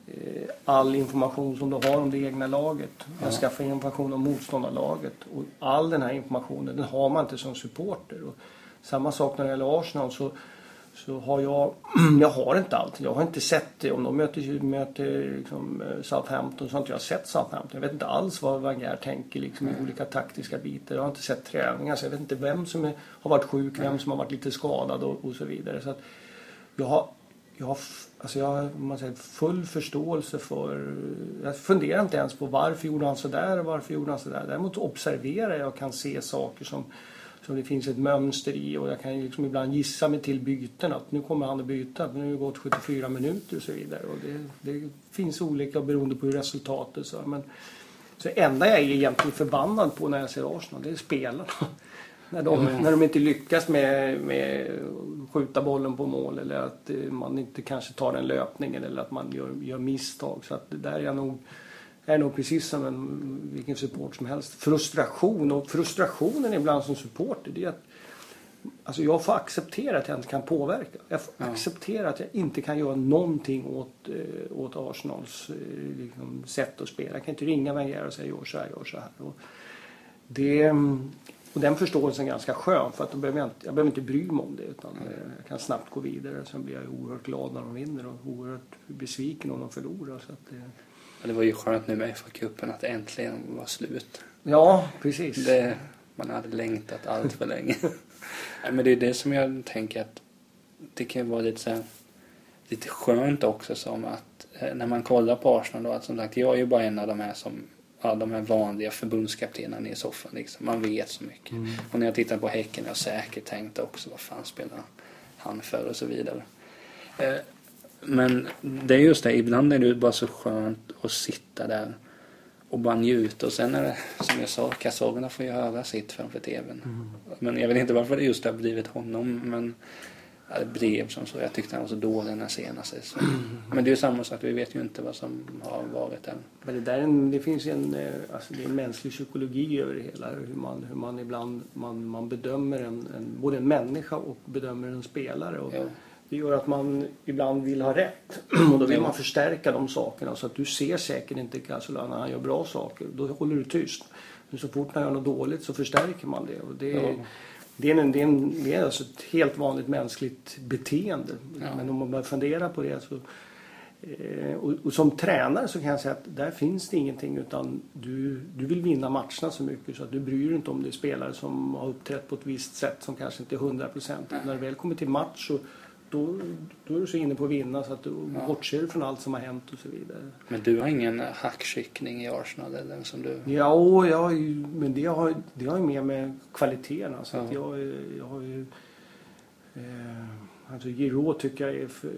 eh, all information som du har om det egna laget. Jag skaffar information om motståndarlaget. Och all den här informationen den har man inte som supporter. Och samma sak när det gäller Arsenal så, så har jag, jag har inte allt. Jag har inte sett det. Om de möter, möter liksom eh, Southampton så har inte jag sett Southampton. Jag vet inte alls vad Wenger tänker liksom, i olika taktiska bitar. Jag har inte sett träningar så jag vet inte vem som är, har varit sjuk, vem som har varit lite skadad och, och så vidare. Så jag har jag har, alltså jag har man säger, full förståelse för... Jag funderar inte ens på varför gjorde han så där och varför gjorde han så där. Däremot observerar jag och kan se saker som, som det finns ett mönster i och jag kan ju liksom ibland gissa mig till byten. Att nu kommer han att byta, nu har det gått 74 minuter och så vidare. Och det, det finns olika beroende på hur resultatet så. Men, så enda jag är egentligen förbannad på när jag ser Arsenal, det är spelarna. När de, när de inte lyckas med, med skjuta bollen på mål eller att eh, man inte kanske tar den löpningen eller att man gör, gör misstag. Så att det där är jag nog, är nog precis som en, vilken support som helst. Frustration och frustrationen ibland som supporter det är att Alltså jag får acceptera att jag inte kan påverka. Jag får Ja. acceptera att jag inte kan göra någonting åt, eh, åt Arsenals eh, liksom, sätt att spela. Jag kan inte ringa Wenger och säga gör så här, gör så här. Och det, och den förståelsen är ganska skön för att då behöver jag, inte, jag behöver inte bry mig om det utan eh, jag kan snabbt gå vidare. Sen blir jag oerhört glad när de vinner och oerhört besviken om de förlorar. Så att det, Det var ju skönt nu med FA-cupen att det äntligen var slut. ja, precis. Det, man hade längtat allt för länge. Nej, men det är det som jag tänker att det kan vara lite så här, lite skönt också som att eh, när man kollar på Arsenal då att som sagt jag är ju bara en av de här som ja, de här vanliga förbundskaptenerna i soffan liksom. Man vet så mycket. Och när jag tittar på Häcken har jag säkert tänkt också vad fan spelar han för och så vidare. Eh, men det är just det, ibland är det bara så skönt att sitta där och bara njuta. Och sen är det, som jag sa, Cazorla får göra sitt framför tvn. Men jag vet inte varför det just har blivit honom. Men ja, det blev som så. Jag tyckte han var så dålig den här senaste. Så. Men det är ju samma sak, vi vet ju inte vad som har varit än. Men det, där är en, det finns ju en, eh, alltså det är en mänsklig psykologi över det hela. Hur man, hur man ibland man, man bedömer en, en, både en människa och bedömer en spelare. Och Ja. Det gör att man ibland vill ha rätt. Och då vill man förstärka de sakerna. Så att du ser säkert inte Casola när han gör bra saker. Då håller du tyst. Men så fort man gör något dåligt så förstärker man det. Och det, Ja. det, är, en, det, är en, det är alltså ett helt vanligt mänskligt beteende. Ja. Men om man börjar fundera på det så Eh, och, och som tränare så kan jag säga att där finns det ingenting utan du, du vill vinna matcherna så mycket så att du bryr dig inte om det är spelare som har uppträtt på ett visst sätt som kanske inte är 100 procent. När du väl kommer till match så då, då är du så inne på att vinna så att du Ja. bortser från allt som har hänt och så vidare. Men du har ingen hackkyckling i Arsenal eller som du... Ja, jag, ju- men det har, det har ju mer med kvaliteterna. Så att Ja. jag, jag har ju... Eh, alltså Giroud tycker jag är för,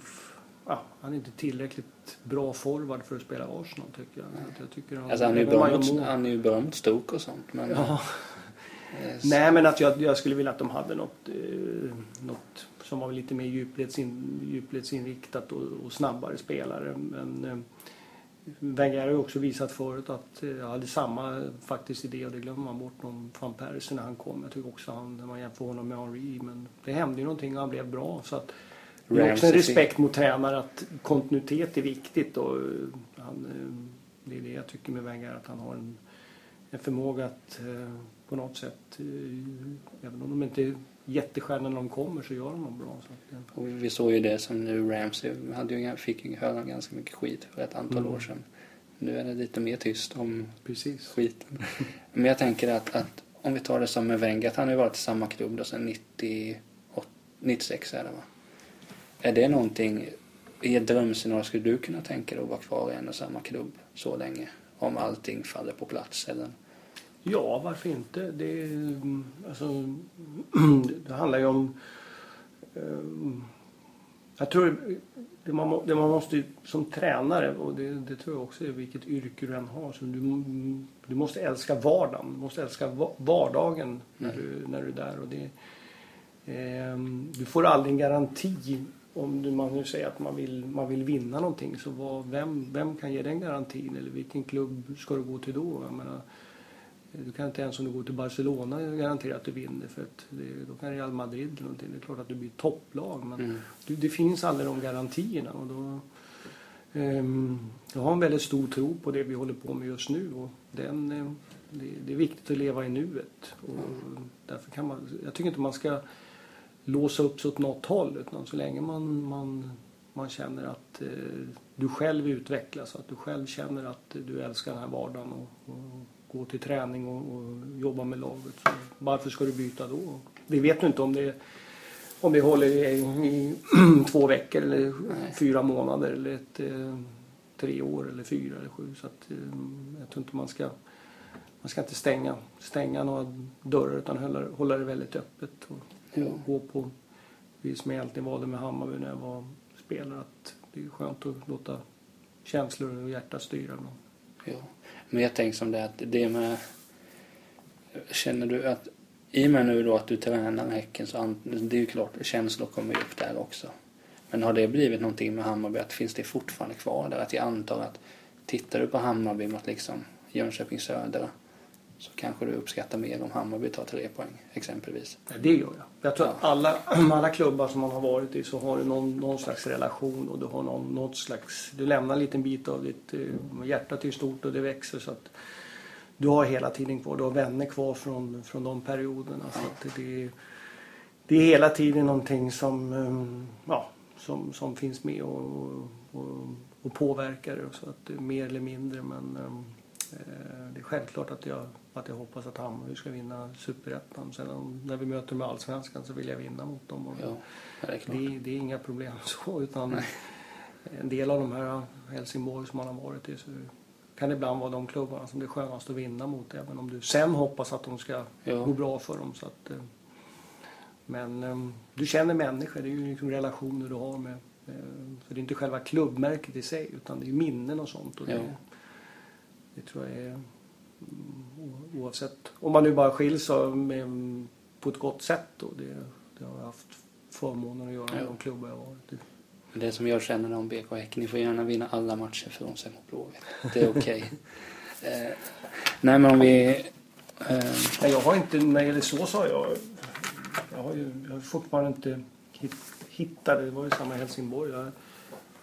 f- ja, han är inte tillräckligt bra forward för att spela Arsenal tycker jag. Att jag tycker han, Alltså han är ju bra mot, han är ju bra mot Stoke och sånt men... Ja. Eh, s- Nej, men att jag, jag skulle vilja att de hade något, eh, något som var lite mer djupledsin, djupledsinriktat och, och snabbare spelare. Men eh, Wenger har ju också visat förut att eh, jag hade samma faktiskt idé och det glömmer man bort om van Persie när han kom. Jag tycker också han, när man jämför honom med Henri, men det hände ju någonting och han blev bra. Så att det är också en respekt mot tränare att kontinuitet är viktigt och eh, han, eh, det är det jag tycker med Wenger att han har en, en förmåga att eh, på något sätt, eh, även om de inte är jättestjärnor när de kommer så gör de dem bra. Så Och vi såg ju det som nu Ramsey hade ju, fick ju höra ganska mycket skit för ett antal Mm. år sedan. Nu är det lite mer tyst om precis. skiten. Men jag tänker att, att om vi tar det som med Wenger, att han har ju varit i samma klubb då sedan 98, 96 är det va? Är det någonting, i ett drömscenario skulle du kunna tänka dig att vara kvar i en och samma klubb så länge? Om allting faller på plats eller? Ja, varför inte? Det, är, alltså, det handlar ju om... ehm, jag tror det man, det man måste som tränare, och det, det tror jag också är vilket yrke du än har, så du, du måste älska vardagen. Du måste älska va- vardagen när, Mm. du, när du är där. Och det, ehm, du får aldrig en garanti om du, man nu säger att man vill, man vill vinna någonting. Så vad, vem, vem kan ge den garantin? Eller vilken klubb ska du gå till då? Jag menar, du kan inte ens om du går till Barcelona garantera att du vinner för att det, då kan Real Madrid eller någonting. Det är klart att du blir topplag men Mm. du, det finns aldrig de garantierna och då ehm, jag har en väldigt stor tro på det vi håller på med just nu och den, eh, det, det är viktigt att leva i nuet och därför kan man, jag tycker inte man ska låsa upp sig åt något håll utan så länge man, man, man känner att eh, du själv utvecklas att du själv känner att du älskar den här vardagen och, och gå till träning och, och jobba med laget. Så varför ska du byta då? Det vet du inte om det, om det håller i, i två veckor eller Nej. fyra månader eller ett, eh, tre år eller fyra eller sju. Så att, eh, jag tror inte man ska man ska inte stänga, stänga några dörrar utan hålla, hålla det väldigt öppet. Och gå, Ja. gå på, vi som jag egentligen valde med Hammarby när jag var spelare, att det är skönt att låta känslor och hjärta styra. Ja. Men jag tänker som det att det med... Känner du att i och med nu då att du tränar Häcken så an, det är ju klart känslor kommer ju upp där också. Men har det blivit någonting med Hammarby att finns det fortfarande kvar där? Att jag antar att tittar du på Hammarby mot liksom Jönköping Södra så kanske du uppskattar mer om Hammarby tar tre poäng exempelvis. Ja, det gör jag. Jag tror Ja. att alla, alla klubbar som man har varit i så har du någon, någon slags relation och du har någon, något slags... Du lämnar en liten bit av ditt eh, hjärta till stort och det växer så att du har hela tiden kvar. Du har vänner kvar från, från de perioderna. Så att det, det är hela tiden någonting som, eh, ja, som, som finns med och, och, och påverkar det. Så att är mer eller mindre men eh, det är självklart att jag, att jag hoppas att Hammarby ska vinna Superettan. Sen om, när vi möter med Allsvenskan så vill jag vinna mot dem. Och Ja, det är det, det är inga problem så utan Nej. en del av de här Helsingborg som man har varit i så kan det ibland vara de klubbarna som det är skönast att vinna mot även om du sen hoppas att de ska Ja. gå bra för dem. Så att, eh, men eh, du känner människor, det är ju liksom relationer du har med eh, så det är inte själva klubbmärket i sig utan det är minnen och sånt. Och det, Ja. det tror jag är mm, oavsett om man nu bara skiljs med, på ett gott sätt då. Det, det har jag haft förmånen att göra med Ja. de klubbar jag varit i. Det som jag känner om BK Häcken, ni får gärna vinna alla matcher från sig mot Blåvitt. Det är okej. eh, nej men om vi... Eh, Nej, jag har inte, när det gäller så har jag, jag har ju jag har fortfarande inte hit- hittat, det var ju samma i Helsingborg. Jag,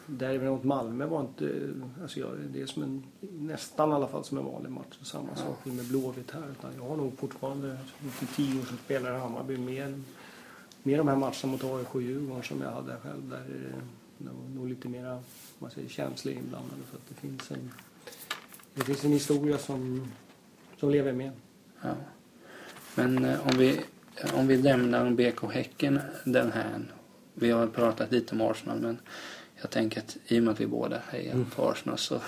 Derby mot Malmö var inte, alltså jag, det är som en, nästan i alla fall som en vanlig match. Samma sak med Blåvitt här. Utan jag har nog fortfarande, för tio år som spelare i Hammarby, mer, mer de här matcherna mot AIK och Djurgården som jag hade själv. Där det var nog lite mera man säger, känslor inblandade. För att det finns en, det finns en historia som, som lever med. Ja. Men eh, om vi, om vi lämnar BK Häcken den här. Vi har pratat lite om Arsenal men jag tänker att i och med att vi båda hejar mm. på Arsenal så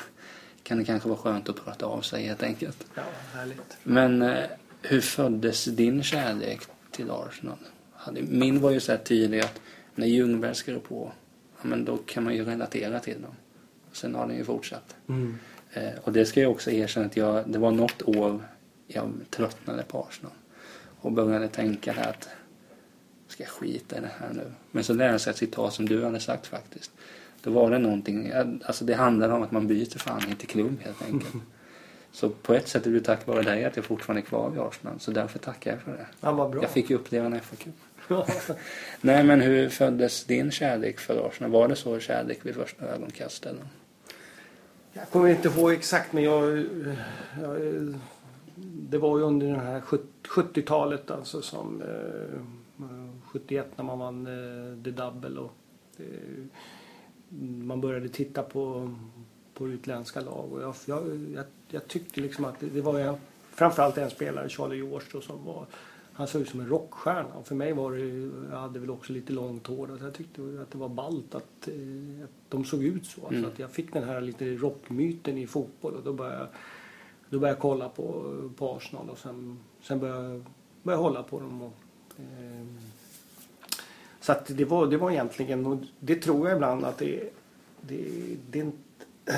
kan det kanske vara skönt att prata av sig helt enkelt. Ja, härligt. Men eh, hur föddes din kärlek till Arsenal? Min var ju så här tydlig att när Ljungberg skrev på, ja, men då kan man ju relatera till dem. Sen har den ju fortsatt. Mm. Eh, och det ska jag också erkänna att jag, det var något år jag tröttnade på Arsenal. Och började tänka här att ska jag skita i det här nu? Men så läste jag ett citat som du hade sagt faktiskt. Då var det någonting, alltså det handlar om att man byter fan inte klubb helt enkelt. Så på ett sätt är det tack vare dig att jag fortfarande är kvar vid Arsenal. Så därför tackar jag för det. Ja, vad bra. Jag fick ju uppleva en FA-cup. Nej men hur föddes din kärlek för Arsenal? Var det så kärlek vid första ögonkastet? Jag kommer inte ihåg exakt men jag, jag det var ju under det här 70-talet alltså som eh, 71 när man vann eh, The Double och eh, man började titta på, på utländska lag och jag, jag, jag, jag tyckte liksom att det, det var en, framförallt en spelare, Charlie George som var han såg ut som en rockstjärna och för mig var det, jag hade väl också lite långt hår. Jag tyckte att det var ballt att, eh, att de såg ut så. Mm. Så att jag fick den här lite rockmyten i fotboll och då började jag, då började jag kolla på, på Arsenal och sen, sen började jag började hålla på dem. Och, eh, så att det var, det var egentligen, och det tror jag ibland att det, det, det, det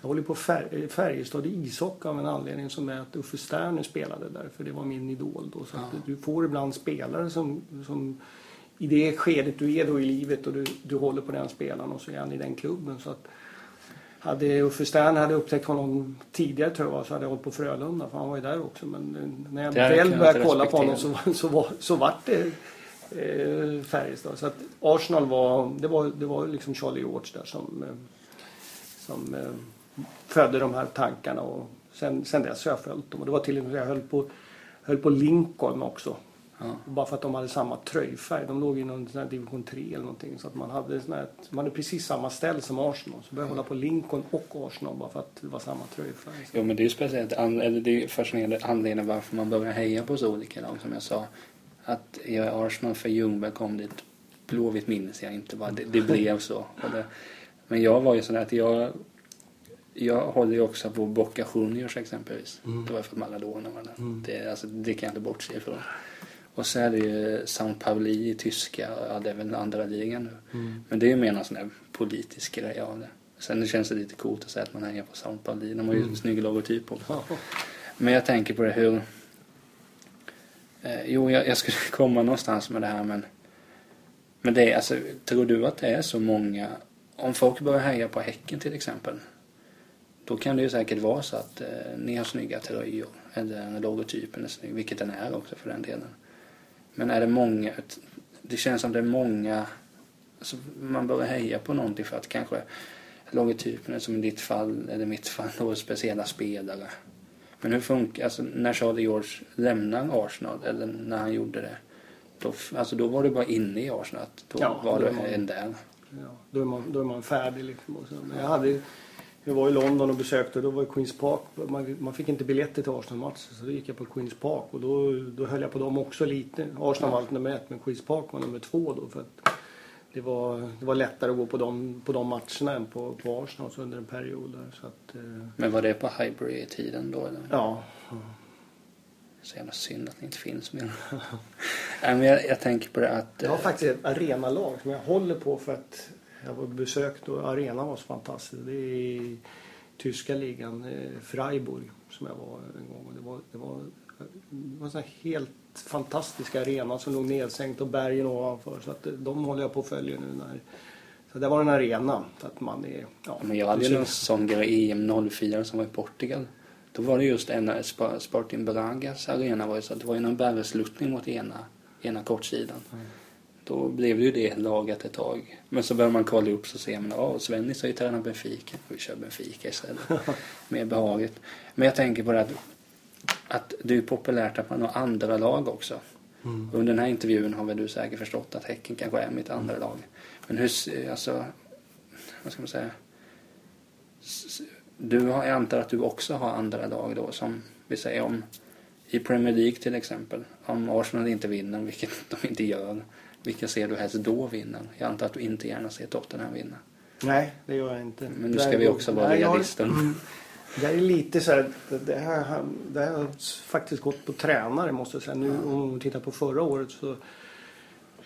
jag håller på Fär, Färjestad i ishockey av en anledning som är att Uffe Sterner spelade där. För det var min idol då. Så ja. du får ibland spelare som, som i det skedet du är då i livet och du, du håller på den spelaren och så är han i den klubben. Så att, hade Uffe Stern hade upptäckt honom tidigare tror jag så hade jag hållit på Frölunda för han var ju där också. Men när jag väl började kolla på honom så, så, var, så vart det eh, Färjestad. Så att Arsenal var, det var, det var liksom Charlie George där som, eh, som eh, födde de här tankarna och sen, sen dess har jag följt dem. Och det var till och med jag höll på, höll på Lincoln också. Ja. Bara för att de hade samma tröjfärg. De låg i någon sån division 3 eller någonting. Så att man hade, sån här, man hade precis samma ställ som Arsenal. Så började jag hålla på Lincoln och Arsenal bara för att det var samma tröjfärg. Jo men det är ju speciellt, eller det är fascinerande anledningen varför man börjar heja på så olika lag som jag sa. Att jag är Arsenal för Ljungberg kom dit. Blåvitt minns jag inte bara, det, det blev så. Det, men jag var ju sådär att jag jag håller ju också på Boca Juniors exempelvis. Mm. Det var för Maradona var det. Mm. Det, alltså, det kan jag inte bortse ifrån. Och så är det ju San Pauli i tyska, ja det är väl andra ligan nu. Mm. Men det är ju mer någon sån där politisk grej av det. Sen känns det lite coolt att säga att man hejar på San Pauli. De har ju mm. snygg logotyp också. Men jag tänker på det hur... Eh, jo, jag, jag skulle komma någonstans med det här men... Men det är alltså, tror du att det är så många... Om folk börjar heja på Häcken till exempel. Då kan det ju säkert vara så att eh, ni har snygga tröjor. Eller logotypen är snygg, vilket den är också för den delen. Men är det många, det känns som det är många, alltså man börjar heja på någonting för att kanske logotypen är som i ditt fall, eller mitt fall, då speciella spelare. Men hur funkar, alltså när Charlie George lämnar Arsenal, eller när han gjorde det, då, alltså då var du bara inne i Arsenal, då ja, var du en där. Ja, då är man, då är man färdig liksom. Men jag hade jag var i London och besökte, då var det Queens Park. Man, man fick inte biljetter till Arsenal-matcher så då gick jag på Queens Park och då, då höll jag på dem också lite. Arsenal var nummer ett men Queens Park var nummer två då för att det var, det var lättare att gå på de, på de matcherna än på, på Arsenal under en period. Där, så att, eh... Men var det på Highbury-tiden då? Eller? Ja. Så jävla synd att det inte finns mer. Nej, men jag, jag, tänker på det att... Jag har faktiskt ett arenalag som jag håller på för att jag var besökt och arenan var så fantastisk. Det är i tyska ligan, eh, Freiburg, som jag var en gång. Det var, det var, det var en helt fantastisk arena som låg nedsänkt och bergen ovanför. Så att eh, de håller jag på att följa nu när så det var en arena. Så att man är, ja, Men jag hade ju en sån grej EM 04 som var i Portugal. Då var det just en Sporting Bragas arena var ju så att det var ju någon bergsluttning mot ena, ena kortsidan. Mm. då blev det ju det laget ett tag. Men så börjar man kolla upp så ser man att Svennis har ju tränat Benfica. Vi kör Benfica istället. Mer behagligt. Men jag tänker på det att, att det är populärt att man har andra lag också. Mm. Under den här intervjun har väl du säkert förstått att Häcken kanske är mitt andra lag. Men hur, alltså, vad ska man säga? Du har, jag antar att du också har andra lag då som vi säger om i Premier League till exempel. Om Arsenal inte vinner, vilket de inte gör. Vilka ser du helst då vinner? Jag antar att du inte gärna ser Tottenham vinna. Nej, det gör jag inte. Men nu ska vi också vara realister. Det är lite så här, det här, det här har faktiskt gått på tränare måste jag säga. Nu om vi tittar på förra året så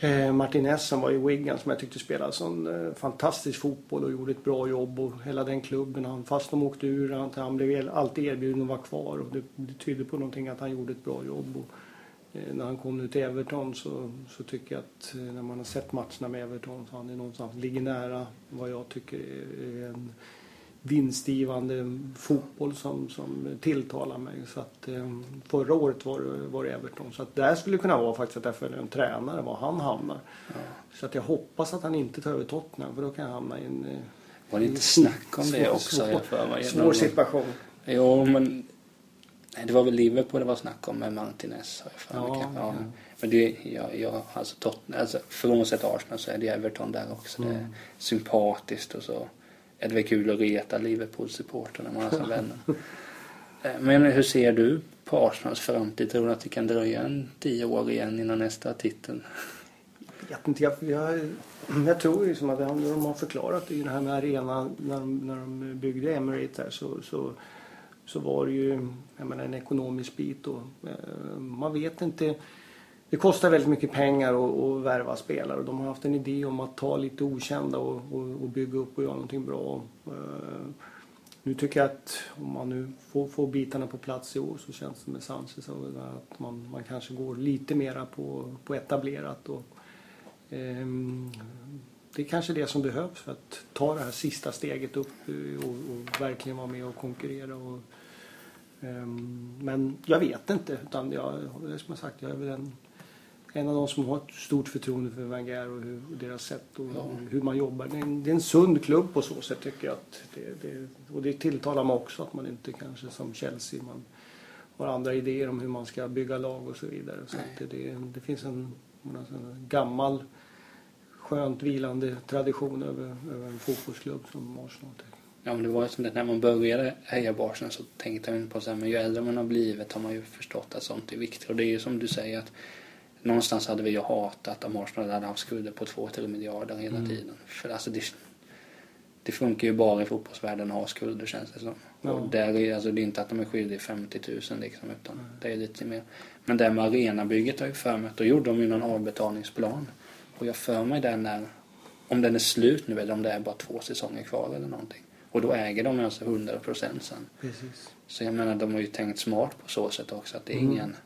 eh, Martinez som var i Wigan som jag tyckte spelade sån eh, fantastisk fotboll och gjorde ett bra jobb och hela den klubben. Han, fast de åkte ur, han, han blev alltid erbjuden att vara kvar och det, det tydde på någonting att han gjorde ett bra jobb. Och, eh, när han kom nu till Everton så, så tycker jag att eh, när man har sett matcherna med Everton så han är någonstans, ligger nära vad jag tycker är en vinstgivande fotboll som, som tilltalar mig. Så att, eh, förra året var det, var det Everton. Så att det här skulle kunna vara faktiskt att jag följer en tränare, var han hamnar. Ja. Så att jag hoppas att han inte tar över Tottenham för då kan jag hamna i en... Eh, var det inte snack om det också? Svår, för svår situation. Jo, men nej, det var väl Liverpool det var snack om med Martinez. Har jag ja, ja. Men det, jag, jag, alltså, Tottenham, alltså frånsett Arsenal så är det Everton där också. Mm. Det är sympatiskt och så är det väl kul att reta Liverpool-supporter när man har som vänner. Eh, men hur ser du på Arsenals framtid? Tror du att det kan dröja en tio år igen innan nästa titel? Jag vet inte. Jag, jag, jag tror ju som att de har förklarat i det här med arenan när de, när de byggde Emirates här så, så, så var det ju jag menar, en ekonomisk bit. Och, eh, man vet inte det kostar väldigt mycket pengar att, att värva spelare och de har haft en idé om att ta lite okända och, och, och bygga upp och göra någonting bra. Uh, nu tycker jag att om man nu får, får bitarna på plats i år så känns det med Sanchez att man, man kanske går lite mera på, på etablerat. Och, um, det är kanske det som behövs för att ta det här sista steget upp och, och verkligen vara med och konkurrera. Och, um, men jag vet inte. Utan jag, som jag sagt, jag är väl en en av de som har ett stort förtroende för Wenger och, hur, deras sätt och ja. hur man jobbar. Det är, en, det är, en, sund klubb på så sätt tycker jag. Att det, det, och det tilltalar mig också att man inte kanske som Chelsea man har andra idéer om hur man ska bygga lag och så vidare. Så det, det, det, finns en, en gammal skönt vilande tradition över, över en fotbollsklubb som Arsenal. Ja men det var ju som det när man började heja på Arsenal så tänkte man på så här, men ju äldre man har blivit har man ju förstått att sånt är viktigt. Och det är ju som du säger att någonstans hade vi ju hatat om Arsenal hade haft skulder på 2-3 miljarder hela mm. tiden. För alltså det, det funkar ju bara i fotbollsvärlden att ha skulder känns det som. Ja. Och där är, alltså, det är inte att de är skyldiga 50 000 liksom, utan mm. det är lite mer. Men det med arenabygget har jag för mig då gjorde de ju någon avbetalningsplan. Och jag för mig den när, om den är slut nu eller om det är bara två säsonger kvar eller någonting. Och då äger de alltså 100 procent sen. Precis. Så jag menar de har ju tänkt smart på så sätt också att det är mm. ingen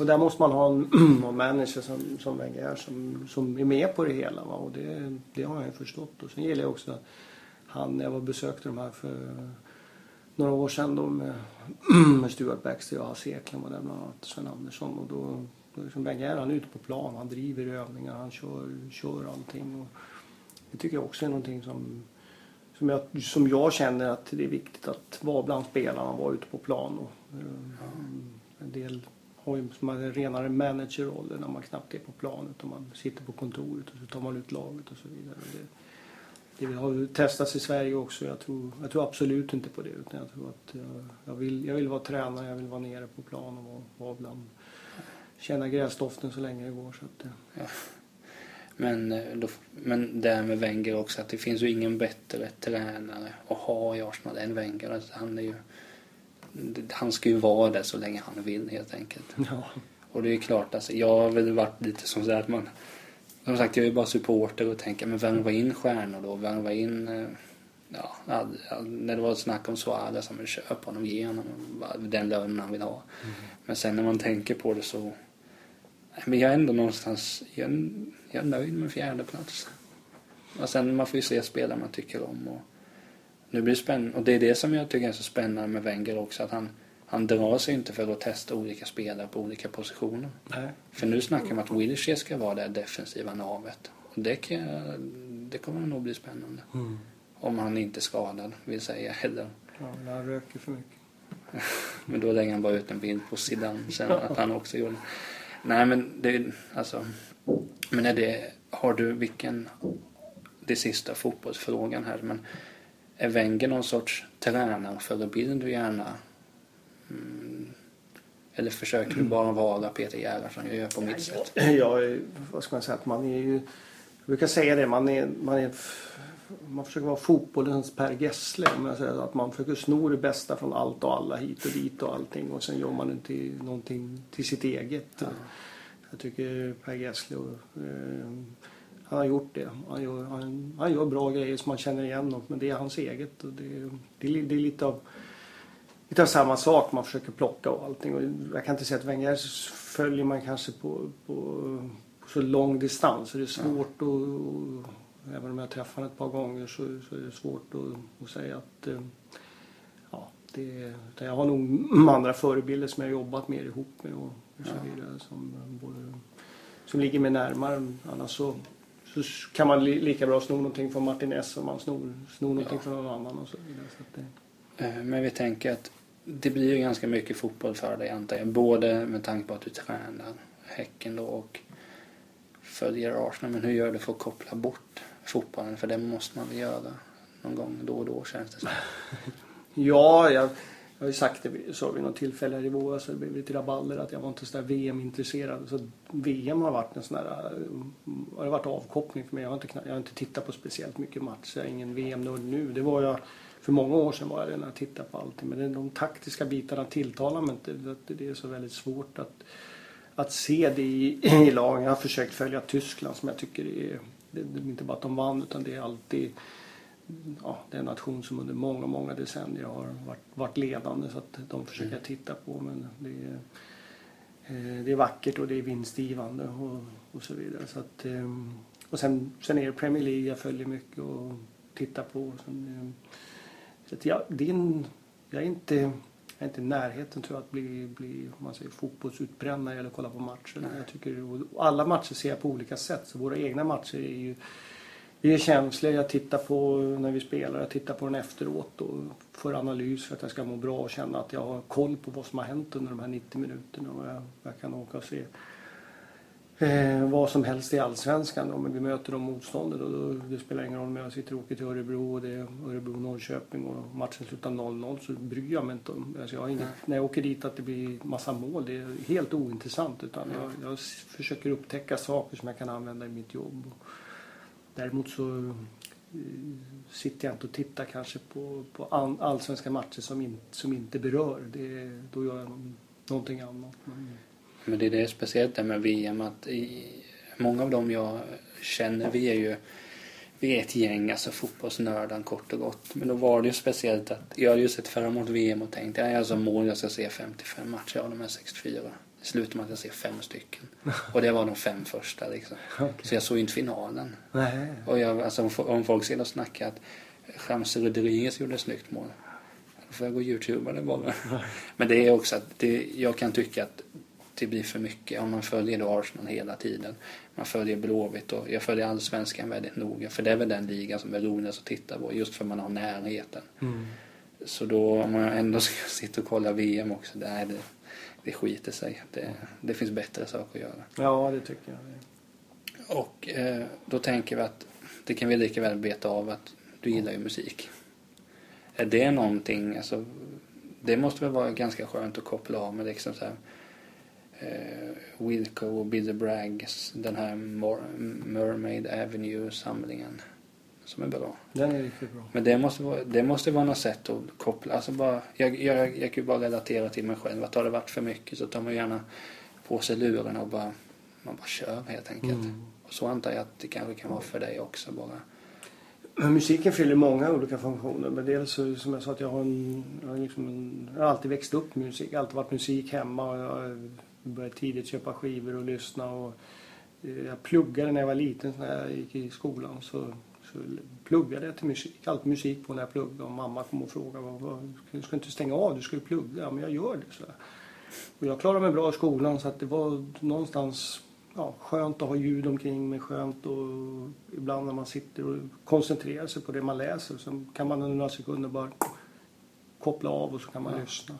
och där måste man ha en, en manager som, som Wenger som, som är med på det hela. Va? Och det, det har jag förstått. Och sen gillar jag också han, jag var besökte de här för några år sedan då med, med Stuart Baxter och Hasse Eklind och bland annat Sven Andersson. Och då, då liksom Wenger han är ute på plan, han driver övningar, han kör, kör allting. Och det tycker jag också är någonting som som jag, som jag känner att det är viktigt att vara bland spelarna, vara ute på plan. Och, eh, en del har ju som en renare managerroll när man knappt är på planet och man sitter på kontoret och så tar man ut laget och så vidare. Det, det har testats i Sverige också. Jag tror, jag tror absolut inte på det utan jag tror att jag, jag, vill, jag vill vara tränare, jag vill vara nere på plan och vara, vara bland, känna gräsdoften så länge det går. Så att, eh. ja. Men, eh, då, men det med Wenger också att det finns ju ingen bättre tränare att ha i Arsenal än Wenger. Alltså han är ju han ska ju vara där så länge han vill helt enkelt. Ja. Och det är klart, alltså, jag har väl varit lite som så att man... Som sagt, jag är bara supporter och tänker, men värva in stjärnor då? Värva in... Eh, ja, när det var snack om Suarez, som köp honom, ge honom den lönen han vill ha. Mm. Men sen när man tänker på det så... Men jag är ändå någonstans... Jag är, jag är nöjd med fjärde plats. Och sen man får ju se spelare man tycker om. Och, nu blir det spännande. Och det är det som jag tycker är så spännande med Wenger också. Att han, han drar sig inte för att testa olika spelare på olika positioner. Nej. För nu snackar man att Wilshere ska vara det defensiva navet. Och det, kan, det kommer nog bli spännande. Mm. Om han inte är skadad, vill säga. Eller, Ja, men han röker för mycket. men då lägger han bara ut en bild på Zidane sen att han också gjorde Nej men det är alltså. Men är det, har du vilken, det sista fotbollsfrågan här men är Wenger någon sorts tränarförebild du gärna mm, eller försöker du bara vara Peter Gerhardsson jag gör på mitt sätt? Ja, vad ska man säga? Att man är ju... Jag brukar säga det, man är... Man, är, man försöker vara fotbollens Per Gessle. Att man försöker sno det bästa från allt och alla hit och dit och allting och sen gör man till någonting till sitt eget. Jag tycker Per Gessle, eh, han har gjort det. Han gör, han, han gör bra grejer som man känner igen något, men det är hans eget. Och det, det, är- det är lite av lite av samma sak man försöker plocka och allting. Och jag kan inte säga att Wenger följer man kanske på, på, på så lång distans. Så det är svårt att, och, även om jag träffar honom ett par gånger så, så är det svårt att, att säga att eh, ja, det, jag har nog andra förebilder som jag har jobbat mer ihop med och, och så vidare som, både, som ligger mig närmare. Annars så, så kan man li, lika bra sno någonting från Martin S som man snor, snor någonting Ja. från någon annan och så vidare. Det, Eh, Men vi tänker att det blir ju ganska mycket fotboll för dig antar jag. Både med tanke på att du tränar Häcken då och följer Arsenal. Men hur gör du för att koppla bort fotbollen? För det måste man väl göra någon gång då och då känns det som. Ja, jag, jag har ju sagt det så vid något tillfälle här i våras så det blev lite rabalder att jag var inte så där VM-intresserad. Så VM har varit en sån där, eh, har det varit avkoppling för mig. Jag har inte, jag har inte tittat på speciellt mycket matcher. Jag är ingen VM-nörd nu. Det var jag, för många år sedan var jag det när jag tittade på allting. Men de taktiska bitarna tilltalar mig inte. Det- är så väldigt svårt att, att se det i, i lagen. Jag har försökt följa Tyskland som jag tycker är, det, det är inte bara att de vann utan det är alltid ja, det är en nation som under många, många decennier har varit, varit ledande så att de försöker jag titta på men det är, eh, det är vackert och det är vinstgivande och, och så vidare. Så att, eh, och sen, sen är det Premier League jag följer mycket och tittar på. Sen, eh, så att jag, det är en, jag är inte jag är inte i närheten tror jag att bli, bli man säger, när det gäller att kolla på matcher. Jag tycker, alla matcher ser jag på olika sätt. Så våra egna matcher är ju vi är känsliga. Jag tittar på när vi spelar. Jag tittar på den efteråt och får analys för att jag ska må bra och känna att jag har koll på vad som har hänt under de här 90 minuterna. Och jag, jag kan åka och se eh, vad som helst i Allsvenskan. Om vi möter de motståndet. Och då, det spelar ingen roll om jag sitter och åker till Örebro och det är Örebro-Norrköping och matchen slutar 0-0 så bryr jag mig inte om. Alltså jag har inget, när jag åker dit att det blir massa mål. Det är helt ointressant. Utan jag, jag försöker upptäcka saker som jag kan använda i mitt jobb. Och, Däremot så eh, sitter jag inte och tittar kanske på, på an- allsvenska matcher som, in, som inte berör. Det, då gör jag någon, någonting annat. Men, Men det är det speciellt med VM att i, många av dem jag känner, vi är ju vi är ett gäng alltså fotbollsnördar kort och gott. Men då var det ju speciellt att jag hade ju sett fram emot VM och tänkt jag är alltså mål jag ska se 55 matcher av de här 64. Slutar med att jag ser fem stycken. Och det var de fem första liksom. Så jag såg inte finalen. nej. Och jag, alltså, om, folk sedan snackar att Chamse Rodriguez gjorde ett snyggt mål. Då får jag gå och youtuba det bara. Men det är också att det, jag kan tycka att det blir för mycket om man följer då Arsenal hela tiden. Man följer Blåvitt och jag följer Allsvenskan väldigt noga. För det är väl den ligan som är roligast att titta på just för man har närheten. Mm. Så då om man ändå ska sitta och kolla VM också, det, är det, det skiter sig. Det, det finns bättre saker att göra. Ja, det tycker jag. Och eh, då tänker vi att det kan vi lika väl beta av att du gillar ju musik. Är det någonting, alltså det måste väl vara ganska skönt att koppla av med liksom så här eh, Wilco och Billy Braggs, den här Mermaid Avenue-samlingen som är bra. Den är riktigt bra. Men det måste vara, det måste vara något sätt att koppla, alltså bara, jag, jag, jag kan ju bara relatera till mig själv. Att har det varit för mycket så tar man gärna på sig luren och bara, man bara kör helt enkelt. Mm. Och så antar jag att det kanske kan vara för dig också bara. Musiken fyller många olika funktioner. Men dels så, som jag sa att jag har, en, jag har, liksom en, jag har alltid växt upp med musik. Jag har alltid varit musik hemma. Och jag började tidigt köpa skivor och lyssna. Och, eh, jag pluggade när jag var liten, när jag gick i skolan. Så pluggade jag till musik. Alltid musik på när jag pluggade och mamma kom och frågade vad, du ska inte stänga av, du ska ju plugga. Ja, men jag gör det. Så. Och jag klarade mig bra i skolan så att det var någonstans ja, skönt att ha ljud omkring mig. Skönt och ibland när man sitter och koncentrerar sig på det man läser så kan man under några sekunder bara koppla av och så kan man ja. lyssna.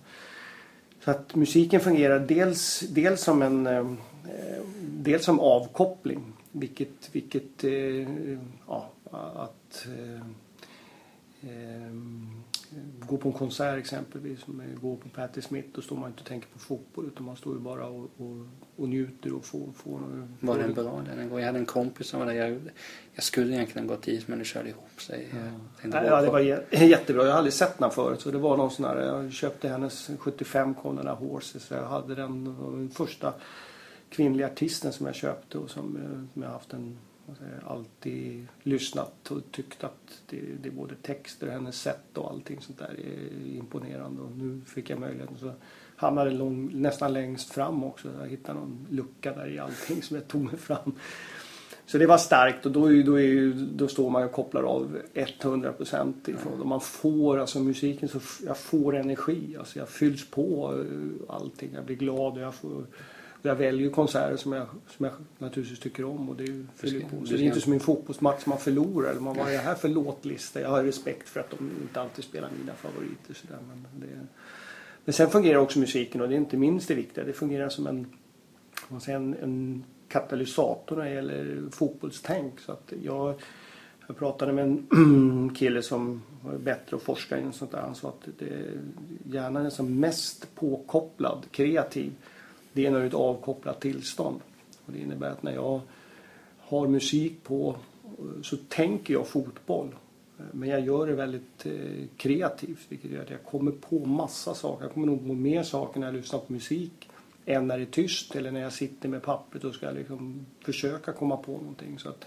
Så att musiken fungerar dels, dels som en eh, dels som avkoppling. Vilket, vilket eh, ja, att eh, eh, gå på en konsert exempelvis, gå på Patti Smith, då står man inte och tänker på fotboll utan man står ju bara och, och, och njuter och får... får var den bra den? Jag hade en kompis som var där. Jag, jag skulle egentligen gått dit men det körde ihop sig. Ja, ja det var jättebra. Jag har aldrig sett den förut så det var någon sån här, jag köpte hennes 75 Conora Horses. Så jag hade den, den första kvinnliga artisten som jag köpte och som, eh, som jag haft en alltid lyssnat och tyckt att det, det är både texter och hennes sätt och allting sånt där är imponerande. Och nu fick jag möjligheten så hamnade lång, nästan längst fram också. Jag hittade någon lucka där i allting som jag tog mig fram. Så det var starkt och då, är, då, är, då står man och kopplar av 100% ifrån och man får alltså musiken så jag får energi. Alltså jag fylls på eh, allting. Jag blir glad och jag får jag väljer konserter som jag, som jag naturligtvis tycker om. Och det, är, fyller på. Så det är inte som en fotbollsmatch man förlorar. Eller man, vad är det här för låtlista? Jag har respekt för att de inte alltid spelar mina favoriter. Så där, men, det, men sen fungerar också musiken och det är inte minst det viktiga. Det fungerar som en, man säger, en, en katalysator när det gäller fotbollstänk. Så att jag, jag pratade med en kille som var bättre att forska i sånt där. Han sa att det, hjärnan är som mest påkopplad, kreativ det är när är ett avkopplat tillstånd. Och det innebär att när jag har musik på så tänker jag fotboll. Men jag gör det väldigt eh, kreativt vilket gör att jag kommer på massa saker. Jag kommer nog på mer saker när jag lyssnar på musik än när det är tyst eller när jag sitter med pappret och ska liksom försöka komma på någonting. Så att,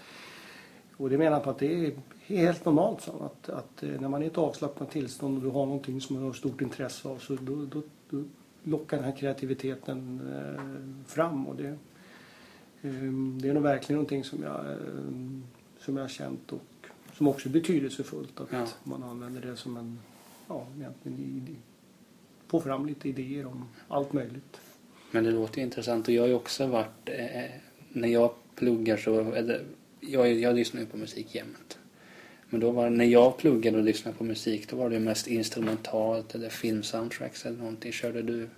och det menar jag på att det är helt normalt så att, att eh, när man är i ett avslappnat tillstånd och du har någonting som man har stort intresse av så då, då, då locka den här kreativiteten eh, fram. Och det, eh, det är nog verkligen någonting som jag, eh, som jag har känt och som också är betydelsefullt att ja. man använder det som en, ja, egentligen få fram lite idéer om allt möjligt. Men det låter intressant och jag har ju också varit, eh, när jag pluggar så, eller, jag, jag lyssnar ju på musik jämt. Men då var när jag pluggade och lyssnade på musik då var det mest instrumentalt eller filmsoundtracks eller någonting. Körde du,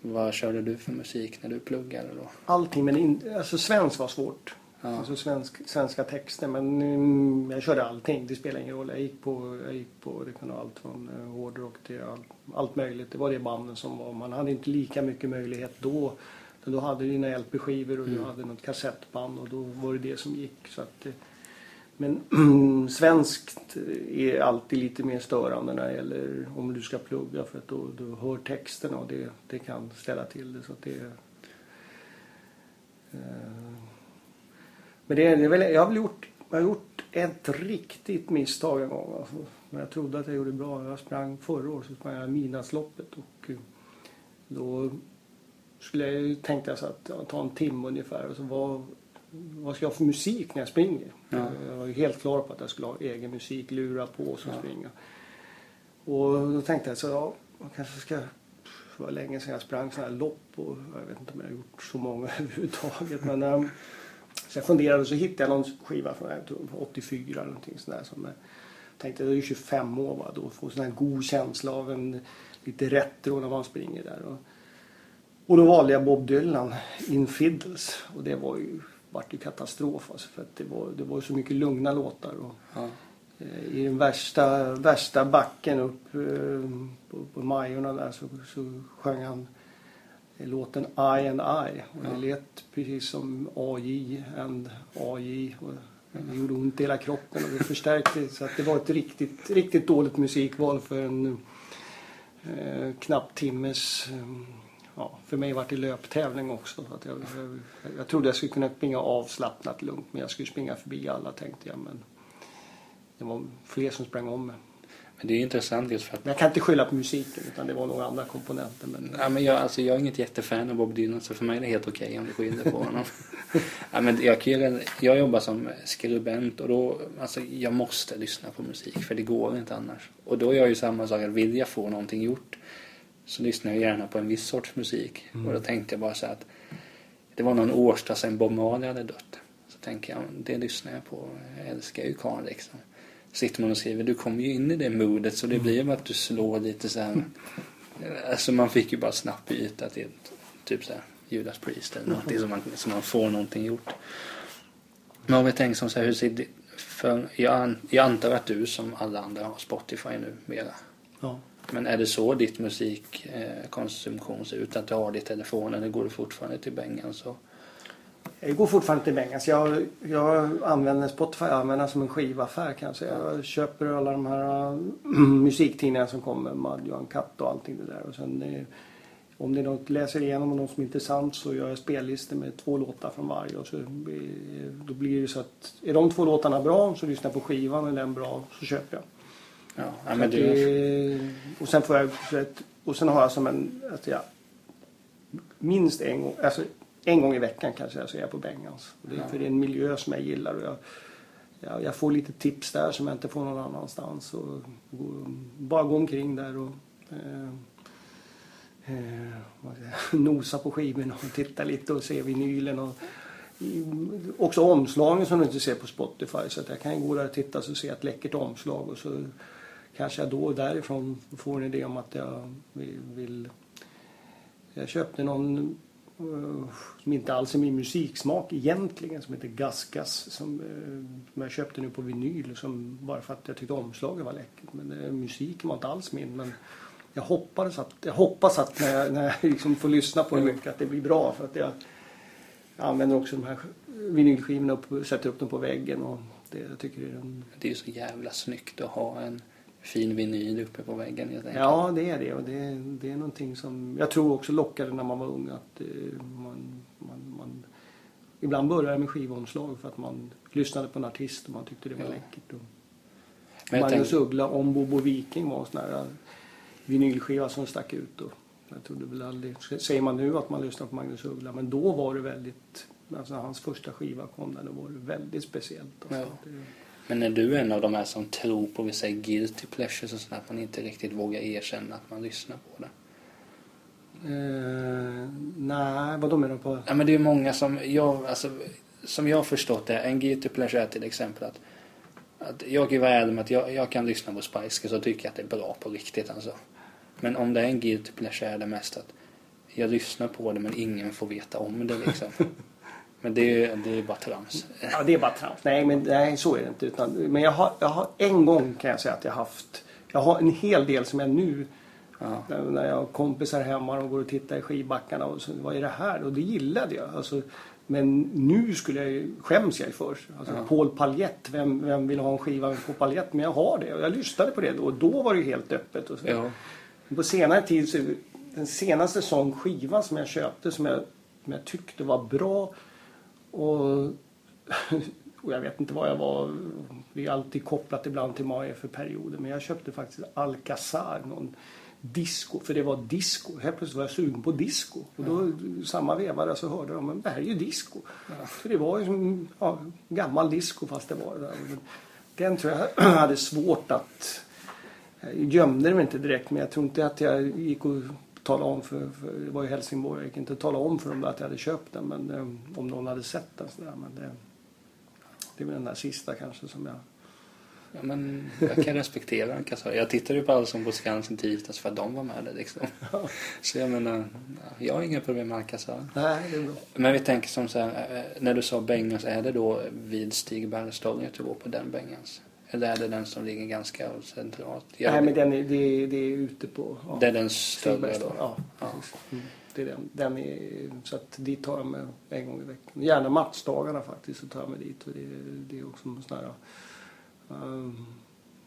vad körde du för musik när du pluggade då? Allting men in, alltså svensk var svårt. Ja. Alltså svensk, svenska texter men mm, jag körde allting. Det spelar ingen roll. Jag gick på, jag gick på det kunde allt från uh, hårdrock till allt, allt möjligt. Det var det banden som var. Man hade inte lika mycket möjlighet då. Då hade du dina LP-skivor och mm. du hade något kassettband och då var det det som gick. Så att, men svenskt är alltid lite mer störande när det gäller om du ska plugga för att då, du hör texterna och det, det kan ställa till det. Så att det eh, men det, det väl, jag har väl gjort, jag har gjort ett riktigt misstag en gång. Alltså. Men jag trodde att jag gjorde bra. Jag sprang förra året så sprang jag midnattsloppet och eh, då skulle jag, tänkte jag så att ja, ta en timme ungefär och så var vad ska jag ha för musik när jag springer? Ja. Jag var ju helt klar på att jag skulle ha egen musik, lura på och så ja. springa. Och då tänkte jag så ja, man kanske ska det var länge sedan jag sprang sådana här lopp och jag vet inte om jag har gjort så många överhuvudtaget. Men, um, så jag funderade och så hittade jag någon skiva från 84 eller någonting sådär som jag tänkte det är ju 25 år va, då få sån här god känsla av en lite retro när man springer där. Och, och då valde jag Bob Dylan, In Fiddles och det var ju vart det katastrof alltså, för att det var, det var så mycket lugna låtar. Och, ja. Eh, I den värsta, värsta backen upp eh, på, på Majorna där så, så sjöng han låten I and I. Och det lät precis som AJ and AJ. Och det gjorde ont i hela kroppen och det förstärkte. Så att det var ett riktigt, riktigt dåligt musikval för en eh, knapp timmes eh, ja, för mig var det löptävling också. Att jag, jag, jag trodde jag skulle kunna springa avslappnat lugnt men jag skulle springa förbi alla tänkte jag. Men det var fler som sprang om mig. Men det är intressant just för att... Men jag kan inte skylla på musiken utan det var nog andra komponenter. Men... Ja, men jag, alltså, jag är inget jättefan av Bob Dylan så för mig är det helt okej okay om du skyller på honom. ja, men jag, kan, jag jobbar som skribent och då, alltså, jag måste lyssna på musik för det går inte annars. Och då är jag ju samma sak, att vill jag få någonting gjort så lyssnar jag gärna på en viss sorts musik. Mm. Och då tänkte jag bara så att det var någon årsdag sedan Bob Marley hade dött. Så tänker jag, det lyssnar jag på. Jag älskar ju karln liksom sitter man och skriver, du kommer ju in i det modet så det blir ju att du slår lite så här. Alltså man fick ju bara snabbt byta till typ så här Judas Priest eller någonting så man, så man får någonting gjort. Men om vi tänker som så här, hur ser det, för jag, jag antar att du som alla andra har Spotify nu mera. Ja. Men är det så ditt musikkonsumtion ser ut? Att du har det i telefonen eller går du fortfarande till bängen så? Jag går fortfarande till Bengans. Jag, jag använder Spotify jag använder som en skivaffär kan jag säga. Jag köper alla de här äh, musiktidningarna som kommer. Och Katt och allting det där. Och sen, eh, om det är något läser igenom och något som är intressant så gör jag spellistor med två låtar från varje. Och så, då blir det så att är de två låtarna bra så lyssnar jag på skivan. Är den bra så köper jag. Ja, ja men det... det... och sen får jag och sen har jag som en, att jag minst en gång, alltså en gång i veckan kanske jag så är jag på Bengans. Det är, ja. För det är en miljö som jag gillar. Och jag, jag, jag, får lite tips där som jag inte får någon annanstans. Och, och bara gå omkring där och eh, eh, nosa på skivorna och titta lite och se vinylen. Och, också omslagen som du inte ser på Spotify. Så att jag kan gå där och titta och se ett läckert omslag och så kanske jag då därifrån får en idé om att jag vill jag köpte någon Eh, som inte alls är min musiksmak egentligen som heter Gasgas som, eh, som jag köpte nu på vinyl som, bara för att jag tyckte omslaget var läckert. Men det, musiken var inte alls min. Men jag hoppas att, jag hoppas att när jag, när jag liksom får lyssna på det mycket att det blir bra. För att jag, jag använder också de här vinylskivorna och sätter upp dem på väggen. Och det, jag tycker det, är en... det är ju så jävla snyggt att ha en fin vinyl uppe på väggen helt enkelt. Ja, det är det. Och det, det är någonting som jag tror också lockade när man var ung. Att eh, man, man, man, ibland började med skivomslag för att man lyssnade på en artist och man tyckte det var ja. läckert. Och Magnus tänk... Uggla om Bobo Viking var en sån här vinylskiva som stack ut. Och jag trodde väl aldrig, säger man nu att man lyssnar på Magnus Uggla, men då var det väldigt, alltså hans första skiva kom där, då var det väldigt speciellt. Alltså. Ja. Men är du en av de här som tror på vissa guilty pleasures och sådär, att man inte riktigt vågar erkänna att man lyssnar på det? Uh, nej, vad menar du på? Ja, men det är många som, jag, alltså, som jag har förstått det, en guilty pleasure är till exempel att, att jag vara ärlig med att jag, jag kan lyssna på Spice Girls och tycka att det är bra på riktigt alltså. Men om det är en guilty pleasure är det mest att jag lyssnar på det men ingen får veta om det liksom. Men det är, det är bara trams. Ja, det är bara trams. Nej, men nej, så är det inte. Utan, men jag har, jag har en gång kan jag säga att jag haft. Jag har en hel del som jag nu Ja. När jag har kompisar hemma och går och tittar i skivbackarna och så, vad är det här? Och det gillade jag. Alltså, men nu skulle jag skäms jag för. Alltså, ja. Paul Paljett, vem, vem vill ha en skiva med Paul Paljett? Men jag har det och jag lyssnade på det då och då var det helt öppet. Och så. Ja. På senare tid så den senaste sån skivan som jag köpte som jag, som jag tyckte var bra och, och jag vet inte vad jag var. Det är alltid kopplat ibland till vad för perioder. Men jag köpte faktiskt Alcazar. Någon disco. För det var disco. Helt plötsligt var jag sugen på disco. Och då samma vevare så hörde de att det här är ju disco. Ja. För det var ju som ja, gammal disco fast det var det Den tror jag hade svårt att jag gömde det inte direkt men jag tror inte att jag gick och tala om för, för, det var i Helsingborg, jag gick inte tala om för dem att jag hade köpt den men eh, om någon hade sett den sådär. Men det, det är väl den där sista kanske som jag Ja, men jag kan respektera den kassör. Jag tittade ju på Allsång på Skansen tisdags för att de var med där liksom. Ja. Så jag menar, jag har inga problem med Alcazar. Nej, det är bra. Men vi tänker som så här, eh, när du sa Bengans, är det då vid Stig Bergstad du går på den Bengans? Eller är det den som ligger ganska centralt? Jag Nej, men den är, det, är, det är ute på... Ja, det är den större då? Ja, ja. Mm. Det är den. den är, så att dit tar jag mig en gång i veckan. Gärna matchdagarna faktiskt så tar jag mig dit. Och det, det är också sån här... Um,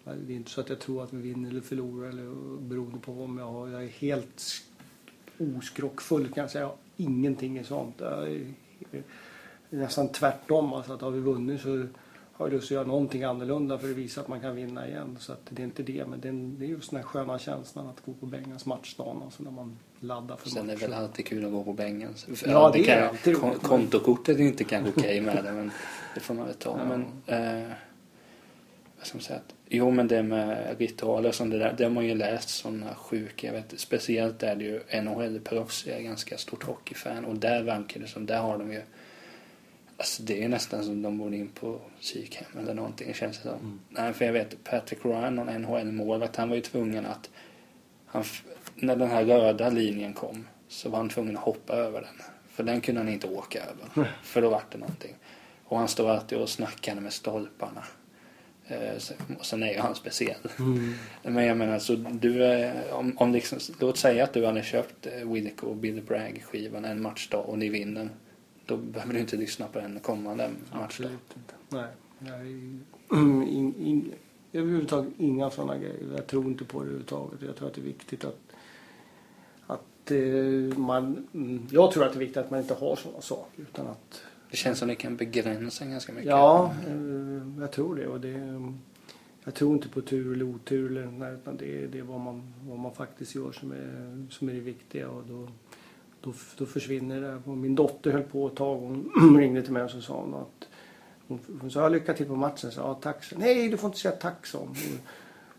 det är inte så att jag tror att vi vinner eller förlorar eller beroende på om jag har. Jag är helt oskrockfull kan jag säga. Jag har ingenting i sånt. Jag är, nästan tvärtom. Alltså att har vi vunnit så har lust att göra någonting annorlunda för att visa att man kan vinna igen. Så att det är inte det, men det är, det är just den här sköna känslan att gå på Bengans matchdag, alltså när man laddar för Sen är det väl alltid kul att gå på bängen. Ja, det är kan, alltid kon- roligt. Kontokortet är inte kanske okej med det, men det får man väl ta. Ja. Men, eh, vad ska man säga? Jo, men det med ritualer sånt det där, det har man ju läst sådana sjuka, jag vet Speciellt är det ju NHL-proffs är ganska stort hockeyfan och där verkar det som, där har de ju Alltså det är nästan som de borde in på psykhem eller någonting känns det som. Mm. Nej, för jag vet Patrick Ryan, någon NHL-målvakt, han var ju tvungen att han, när den här röda linjen kom så var han tvungen att hoppa över den. För den kunde han inte åka över. För då vart det någonting. Och han står alltid och snackar med stolparna. Eh, Och sen är ju han speciell. Mm. Men jag menar så du, eh, om, om liksom, låt säga att du hade köpt eh, Wilco och Billy Bragg skivan en matchdag och ni vinner. Då behöver du inte lyssna på den kommande matchdag. Absolut inte. Nej. Jag är, in, in, överhuvudtaget inga sådana grejer. Jag tror inte på det överhuvudtaget. Jag tror att det är viktigt att, att eh, man... mm, Jag tror att det är viktigt att man inte har sådana saker. Utan att, Det känns som det kan begränsa ganska mycket. ja, eh, jag tror det. Och det jag tror inte på tur eller otur. Eller, utan det, är- det är vad man, vad man faktiskt gör som är, som är det viktiga. Och då, då, då försvinner det. Och min dotter höll på ett tag. Hon ringde till mig och så sa hon att hon, hon sa lycka till på matchen. Så, ja, tack. Så, Nej, du får inte säga tack, hon.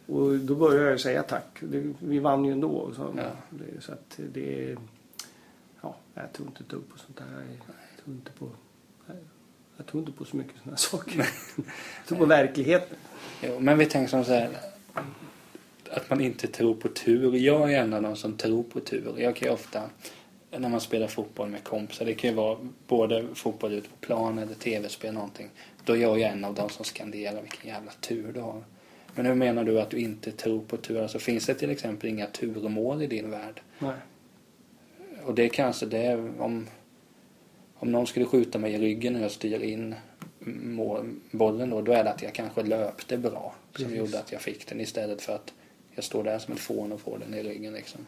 Och, och då började jag säga tack. Det, vi vann ju ändå. Så, Ja. det, så att det. Ja, jag tror inte ett dugg på sånt där. Jag, jag tror inte på... Jag tror inte på så mycket sådana saker. jag tror på verkligheten. Jo, men vi tänker som så här. Att man inte tror på tur. Jag är en av de som tror på tur. Jag kan ju ofta, när man spelar fotboll med kompisar, det kan ju vara både fotboll ute på plan eller tv-spel någonting. Då är jag en av de som skanderar vilken jävla tur du har. Men hur menar du att du inte tror på tur? Alltså finns det till exempel inga turmål i din värld? Nej. Och det kanske det är om, om någon skulle skjuta mig i ryggen och jag styr in mål, bollen då, då är det att jag kanske löpte bra som Precis. gjorde att jag fick den istället för att jag står där som ett fån och får den i ryggen liksom.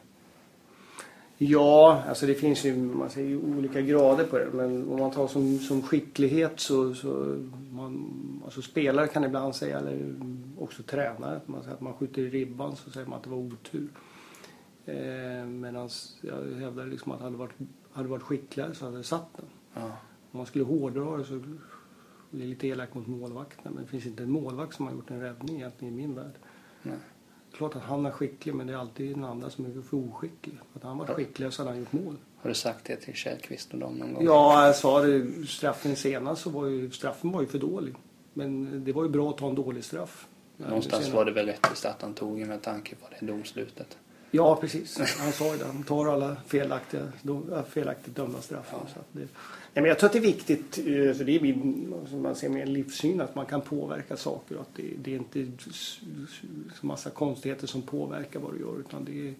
Ja, alltså det finns ju man säger, ju olika grader på det. Men om man tar som, som skicklighet så, så man, alltså spelare kan ibland säga, eller också tränare, att man säger att man skjuter i ribban så säger man att det var otur. Eh, Medan jag hävdar liksom att hade varit, hade varit skickligare så hade det satt den. Ja. Om man skulle hårdra det så det är lite elakt mot målvakten. Men det finns inte en målvakt som har gjort en räddning egentligen i min värld. Nej. Klart att han är skicklig men det är alltid den andra som är för oskicklig. Att han var Ja. skickligare så hade han gjort mål. Har du sagt det till Källqvist och dem någon gång? Ja, jag sa det. Straffen senast så var ju straffen var ju för dålig. Men det var ju bra att ta en dålig straff. Någonstans var det väl rättvist att han tog med tanke på det domslutet. Ja, precis. Han sa ju det. Han tar alla felaktiga, felaktigt dömda straffar. Så att det, men jag tror att det är viktigt, eh, för det är min, som man ser med en livssyn, att man kan påverka saker. Och att det, det är inte så massa konstigheter som påverkar vad du gör. Utan det är,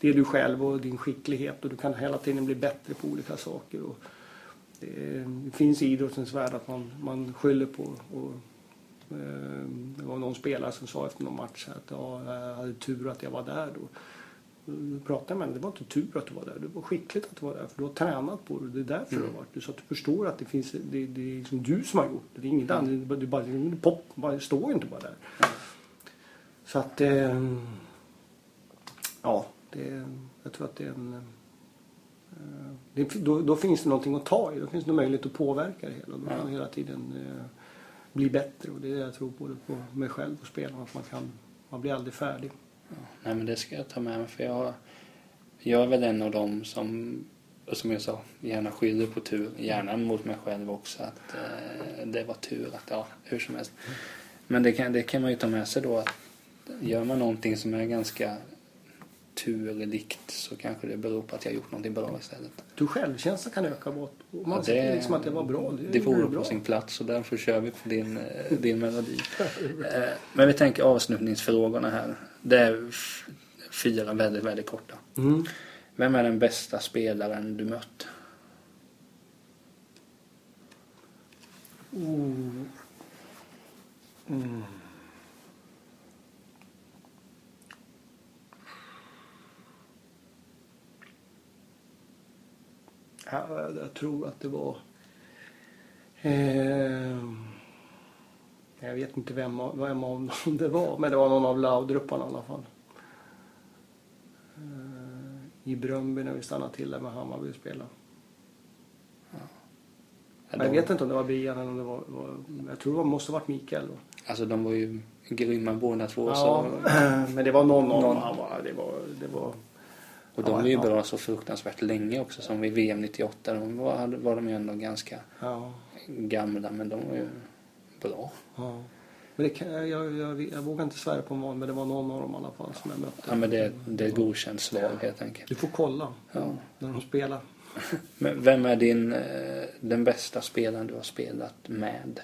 det är du själv och din skicklighet. Och du kan hela tiden bli bättre på olika saker. Och det, det finns i idrottens värld att man, man skyller på. Och, eh, det var någon spelare som sa efter någon match att ja, jag hade tur att jag var där då. Pratade med henne. Det var inte tur att du var där. Det var skickligt att du var där. För du har tränat på det. Det är därför du har varit där. Så att du förstår att det finns, det, det är liksom du som har gjort det. Det är inget annat. Det är bara- bara, är pop. Det står inte bara där. Så att, eh, ja, det, jag tror att det är en, eh, det, då, då finns det någonting att ta i. Då finns det möjlighet att påverka det hela. Då kan man hela tiden eh, bli bättre. Och det är det jag tror både på mig själv och spelarna. Att man kan, man blir aldrig färdig. Nej men det ska jag ta med mig för jag, jag är väl en av dem som, som jag sa, gärna skyller på tur. Gärna mot mig själv också att eh, det var tur att, ja, hur som helst. Men det kan, det kan man ju ta med sig då att gör man någonting som är ganska turlikt så kanske det beror på att jag gjort någonting bra istället. Du självkänsla kan öka bort. Och man Ja, säger liksom att det var bra. Det du vore på sin plats och därför kör vi på din, eh, din melodi. Eh, Men vi tänker avslutningsfrågorna här. Det är fyra väldigt, väldigt korta. Mm. Vem är den bästa spelaren du mött? Mm. Ja, jag, jag tror att det var... Eh, vet inte vem, vem av dem det var, men det var någon av laudrupparna i alla fall. Eh, I Bröndby när vi stannade till där med Hammarby spelade. Ja, jag vet inte om det var Brian eller om det var, var jag tror det måste ha varit Mikael då. Alltså de var ju grymma båda två. Ja, Så, men det var någon av dem han var, det var, det var och de var ju bra så fruktansvärt länge också. Som vid VM 98. De var, var de ju ändå ganska ja, gamla men de var ju bra. ja. Men det kan, jag, jag, jag, vågar inte svära på vad men det var någon av dem i alla fall som jag mötte. Ja men det, det är godkänt svar helt enkelt. Du får kolla Ja. när de spelar. Men vem är din, eh, den bästa spelaren du har spelat med?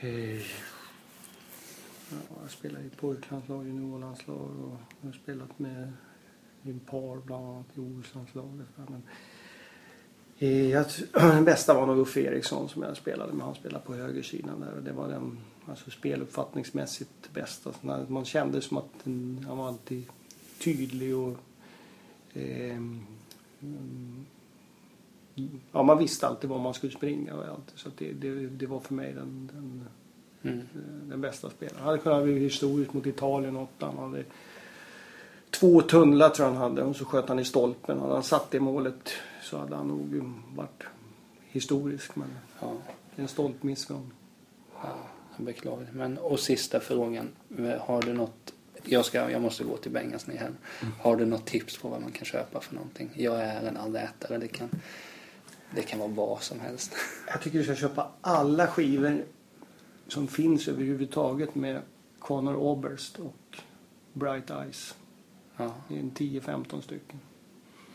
Eh, Ja, jag spelar i pojklandslag, juniorlandslag och jag har spelat med en par bland annat i OS-landslaget. Eh, jag, den bästa var nog Uffe Eriksson som jag spelade med. Han spelade på högersidan där och det var den alltså speluppfattningsmässigt bästa. Man kände som att den, han var alltid tydlig och mm, Ja, man visste alltid var man skulle springa och allt. Så det, det, det var för mig den, den, Mm. den bästa spelaren. Han hade kunnat bli historisk mot Italien också. Han hade två tunnlar tror jag han hade och så sköt han i stolpen. Hade han satt det målet så hade han nog varit historisk. Men Ja, det är en stolpmiss för honom. ja, beklagar. Men, och sista frågan. Har du något jag, ska, jag måste gå till Bengans här. Har du något tips på vad man kan köpa för någonting? Jag är en allätare. Det kan, det kan vara vad som helst. Jag tycker du ska köpa alla skivor som finns överhuvudtaget med Conor Oberst och Bright Eyes. Ja, Det är en 10-15 stycken.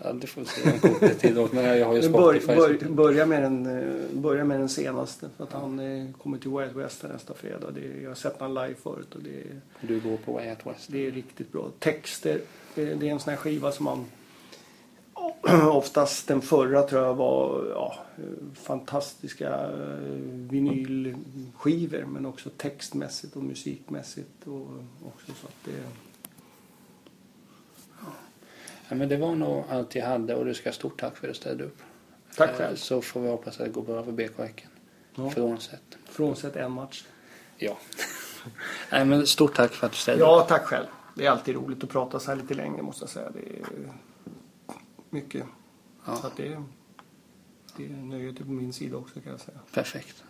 ja det får vi se om kortet tillåter. Men jag har ju bör, bör, börja, med den, eh, börja med den senaste för att han eh, kommer till Wild West nästa fredag. Det, jag har sett honom live förut och det, Du går på Way Out West. det är riktigt bra. Texter, eh, det är en sån här skiva som man oftast den förra tror jag var ja, fantastiska vinylskivor men också textmässigt och musikmässigt och också så att det Ja, men det var nog allt jag hade och du ska ha stort tack för att du ställde upp. Tack Eh, själv. Så får vi hoppas att det går bra för BK Häcken. Ja. Frånsett. Frånsett en match. Ja. Nej, men stort tack för att du ställde upp. Ja, tack själv. Det är alltid roligt att prata så här lite längre måste jag säga. Det är mycket. Ja. Så att det, det är nöjet på min sida också kan jag säga. Perfekt.